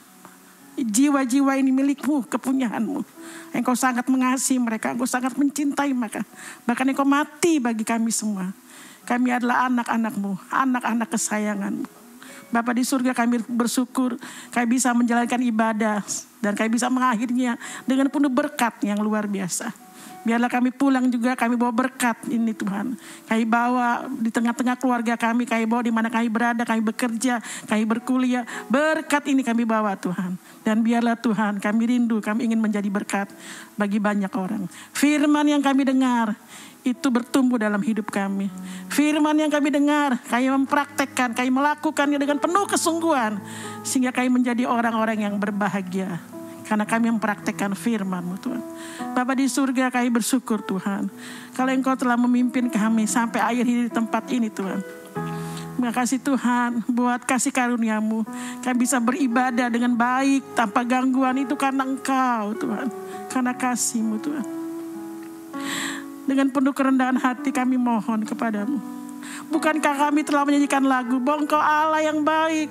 jiwa-jiwa ini milikmu, kepunyaanmu. Engkau sangat mengasihi mereka, engkau sangat mencintai mereka. Bahkan engkau mati bagi kami semua. Kami adalah anak-anakmu, anak-anak kesayanganmu. Bapak di surga kami bersyukur kami bisa menjalankan ibadah dan kami bisa mengakhirinya dengan penuh berkat yang luar biasa. Biarlah kami pulang juga kami bawa berkat ini Tuhan. Kami bawa di tengah-tengah keluarga kami, kami bawa di mana kami berada, kami bekerja, kami berkuliah. Berkat ini kami bawa Tuhan. Dan biarlah Tuhan kami rindu, kami ingin menjadi berkat bagi banyak orang. Firman yang kami dengar itu bertumbuh dalam hidup kami. Firman yang kami dengar, kami mempraktekkan, kami melakukannya dengan penuh kesungguhan. Sehingga kami menjadi orang-orang yang berbahagia. Karena kami mempraktekkan firman Tuhan. Bapak di surga kami bersyukur Tuhan. Kalau Engkau telah memimpin kami sampai akhir hidup di tempat ini Tuhan. Terima kasih Tuhan buat kasih karuniamu. Kami bisa beribadah dengan baik tanpa gangguan itu karena Engkau Tuhan. Karena kasihmu Tuhan. Dengan penuh kerendahan hati kami mohon kepadamu. Bukankah kami telah menyanyikan lagu bahwa engkau Allah yang baik.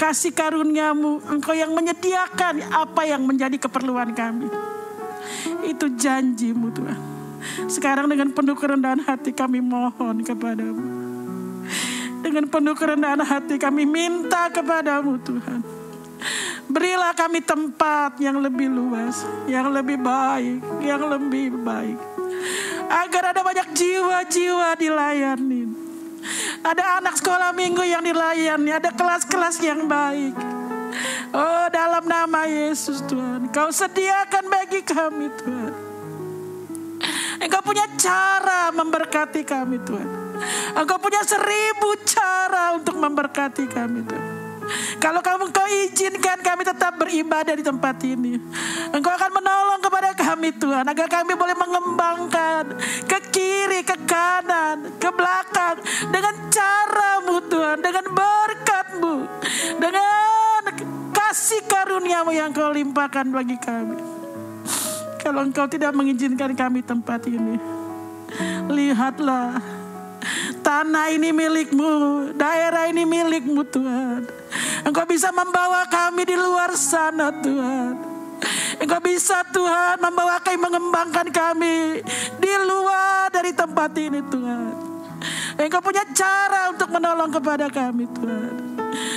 Kasih karuniamu, engkau yang menyediakan apa yang menjadi keperluan kami. Itu janjimu Tuhan. Sekarang dengan penuh kerendahan hati kami mohon kepadamu. Dengan penuh kerendahan hati kami minta kepadamu Tuhan. Berilah kami tempat yang lebih luas, yang lebih baik, yang lebih baik. Agar ada banyak jiwa-jiwa dilayani. Ada anak sekolah minggu yang dilayani, ada kelas-kelas yang baik. Oh dalam nama Yesus Tuhan, Kau sediakan bagi kami Tuhan. Engkau punya cara memberkati kami Tuhan. Engkau punya seribu cara untuk memberkati kami Tuhan. Kalau kamu kau izinkan kami tetap beribadah di tempat ini. Engkau akan menolong kepada kami Tuhan. Agar kami boleh mengembangkan ke kiri, ke kanan, ke belakang. Dengan caramu Tuhan. Dengan berkatmu. Dengan kasih karuniamu yang kau limpahkan bagi kami. Kalau engkau tidak mengizinkan kami tempat ini. Lihatlah. Tanah ini milikmu. Daerah ini milikmu Tuhan. Engkau bisa membawa kami di luar sana Tuhan. Engkau bisa Tuhan membawa kami mengembangkan kami di luar dari tempat ini Tuhan. Engkau punya cara untuk menolong kepada kami Tuhan.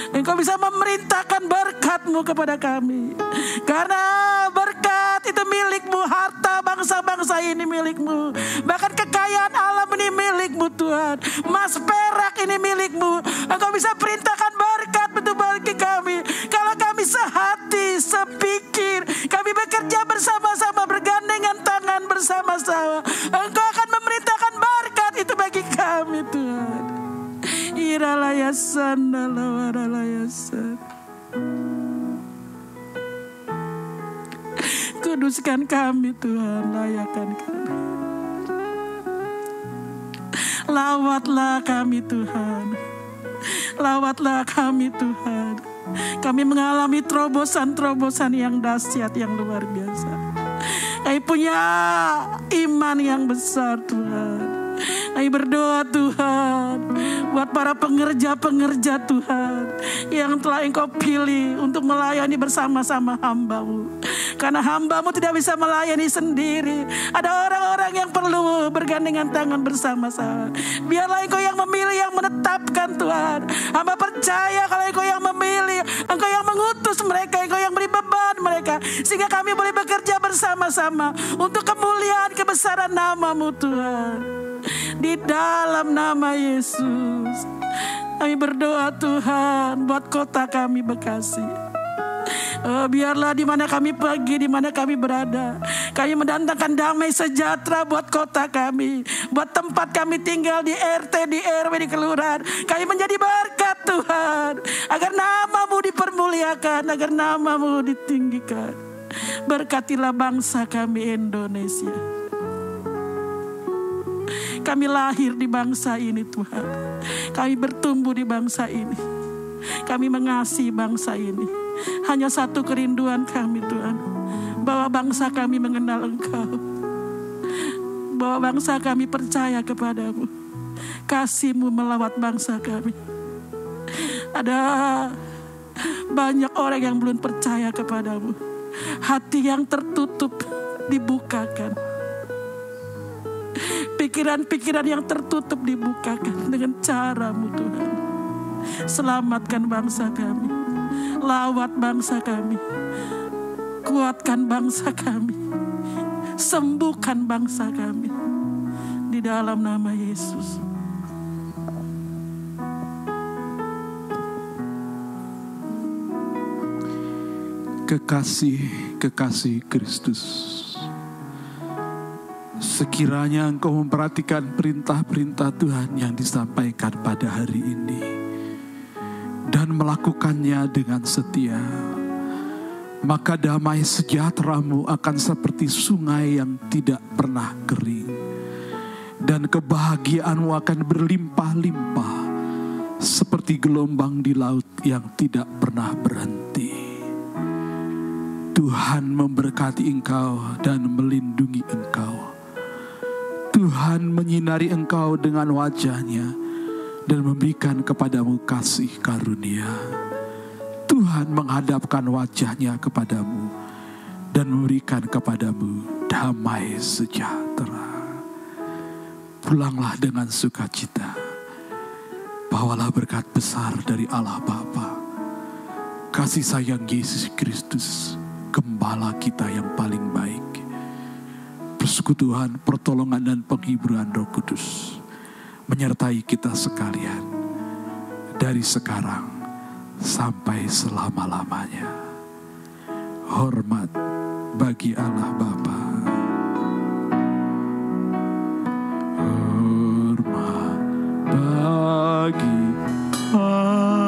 Engkau bisa memerintahkan berkatmu kepada kami. Karena berkat itu milikmu, harta bangsa-bangsa ini milikmu. Bahkan kekayaan alam ini milikmu Tuhan. Mas perak ini milikmu. Engkau bisa perintahkan berkat itu bagi kami. Kalau kami sehati, sepikir, kami bekerja bersama-sama, bergandengan tangan bersama-sama. Engkau akan memerintahkan itu bagi kami Tuhan. Iralayasan dalawaralayasan. Kuduskan kami Tuhan, layakkan kami. Lawatlah kami Tuhan. Lawatlah kami Tuhan. Kami mengalami terobosan-terobosan yang dahsyat, yang luar biasa. Kami punya iman yang besar Tuhan. Kami berdoa Tuhan buat para pengerja-pengerja Tuhan yang telah Engkau pilih untuk melayani bersama-sama hambamu. Karena hambamu tidak bisa melayani sendiri. Ada orang-orang yang perlu bergandengan tangan bersama-sama. Biarlah Engkau yang memilih, yang menetapkan Tuhan. Hamba percaya kalau Engkau yang memilih, Engkau yang mengutus mereka, Engkau yang beri beban mereka. Sehingga kami boleh bekerja bersama-sama untuk kemuliaan kebesaran namamu Tuhan. Di dalam nama Yesus. Kami berdoa Tuhan buat kota kami Bekasi. Oh, biarlah di mana kami pergi, di mana kami berada. Kami mendatangkan damai sejahtera buat kota kami. Buat tempat kami tinggal di RT, di RW, di kelurahan. Kami menjadi berkat Tuhan. Agar namamu dipermuliakan, agar namamu ditinggikan. Berkatilah bangsa kami Indonesia. Kami lahir di bangsa ini Tuhan. Kami bertumbuh di bangsa ini. Kami mengasihi bangsa ini. Hanya satu kerinduan kami Tuhan. Bahwa bangsa kami mengenal Engkau. Bahwa bangsa kami percaya kepadamu. Kasihmu melawat bangsa kami. Ada banyak orang yang belum percaya kepadamu. Hati yang tertutup dibukakan. Pikiran-pikiran yang tertutup dibukakan dengan caramu Tuhan. Selamatkan bangsa kami. Lawat bangsa kami. Kuatkan bangsa kami. Sembuhkan bangsa kami. Di dalam nama Yesus.
Kekasih-kekasih Kristus. Sekiranya engkau memperhatikan perintah-perintah Tuhan yang disampaikan pada hari ini dan melakukannya dengan setia, maka damai sejahteramu akan seperti sungai yang tidak pernah kering dan kebahagiaanmu akan berlimpah-limpah seperti gelombang di laut yang tidak pernah berhenti. Tuhan memberkati engkau dan melindungi engkau. Tuhan menyinari engkau dengan wajahnya dan memberikan kepadamu kasih karunia. Tuhan menghadapkan wajahnya kepadamu dan memberikan kepadamu damai sejahtera. Pulanglah dengan sukacita. Bawalah berkat besar dari Allah Bapa. Kasih sayang Yesus Kristus, gembala kita yang paling baik. Persekutuan, pertolongan dan penghiburan Roh Kudus menyertai kita sekalian dari sekarang sampai selama-lamanya. Hormat bagi Allah Bapa. Hormat bagi Allah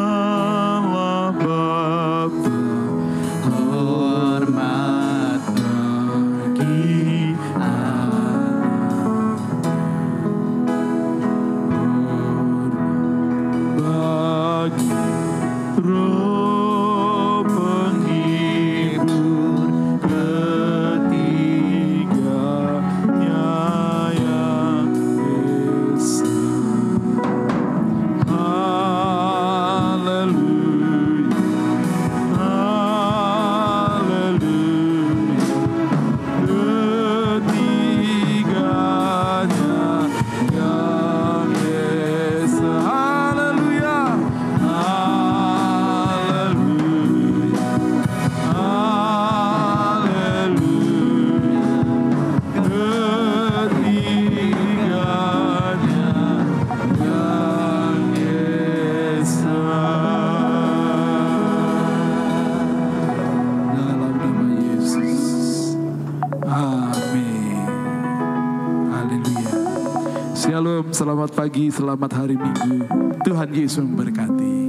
pagi, selamat hari Minggu. Tuhan Yesus memberkati.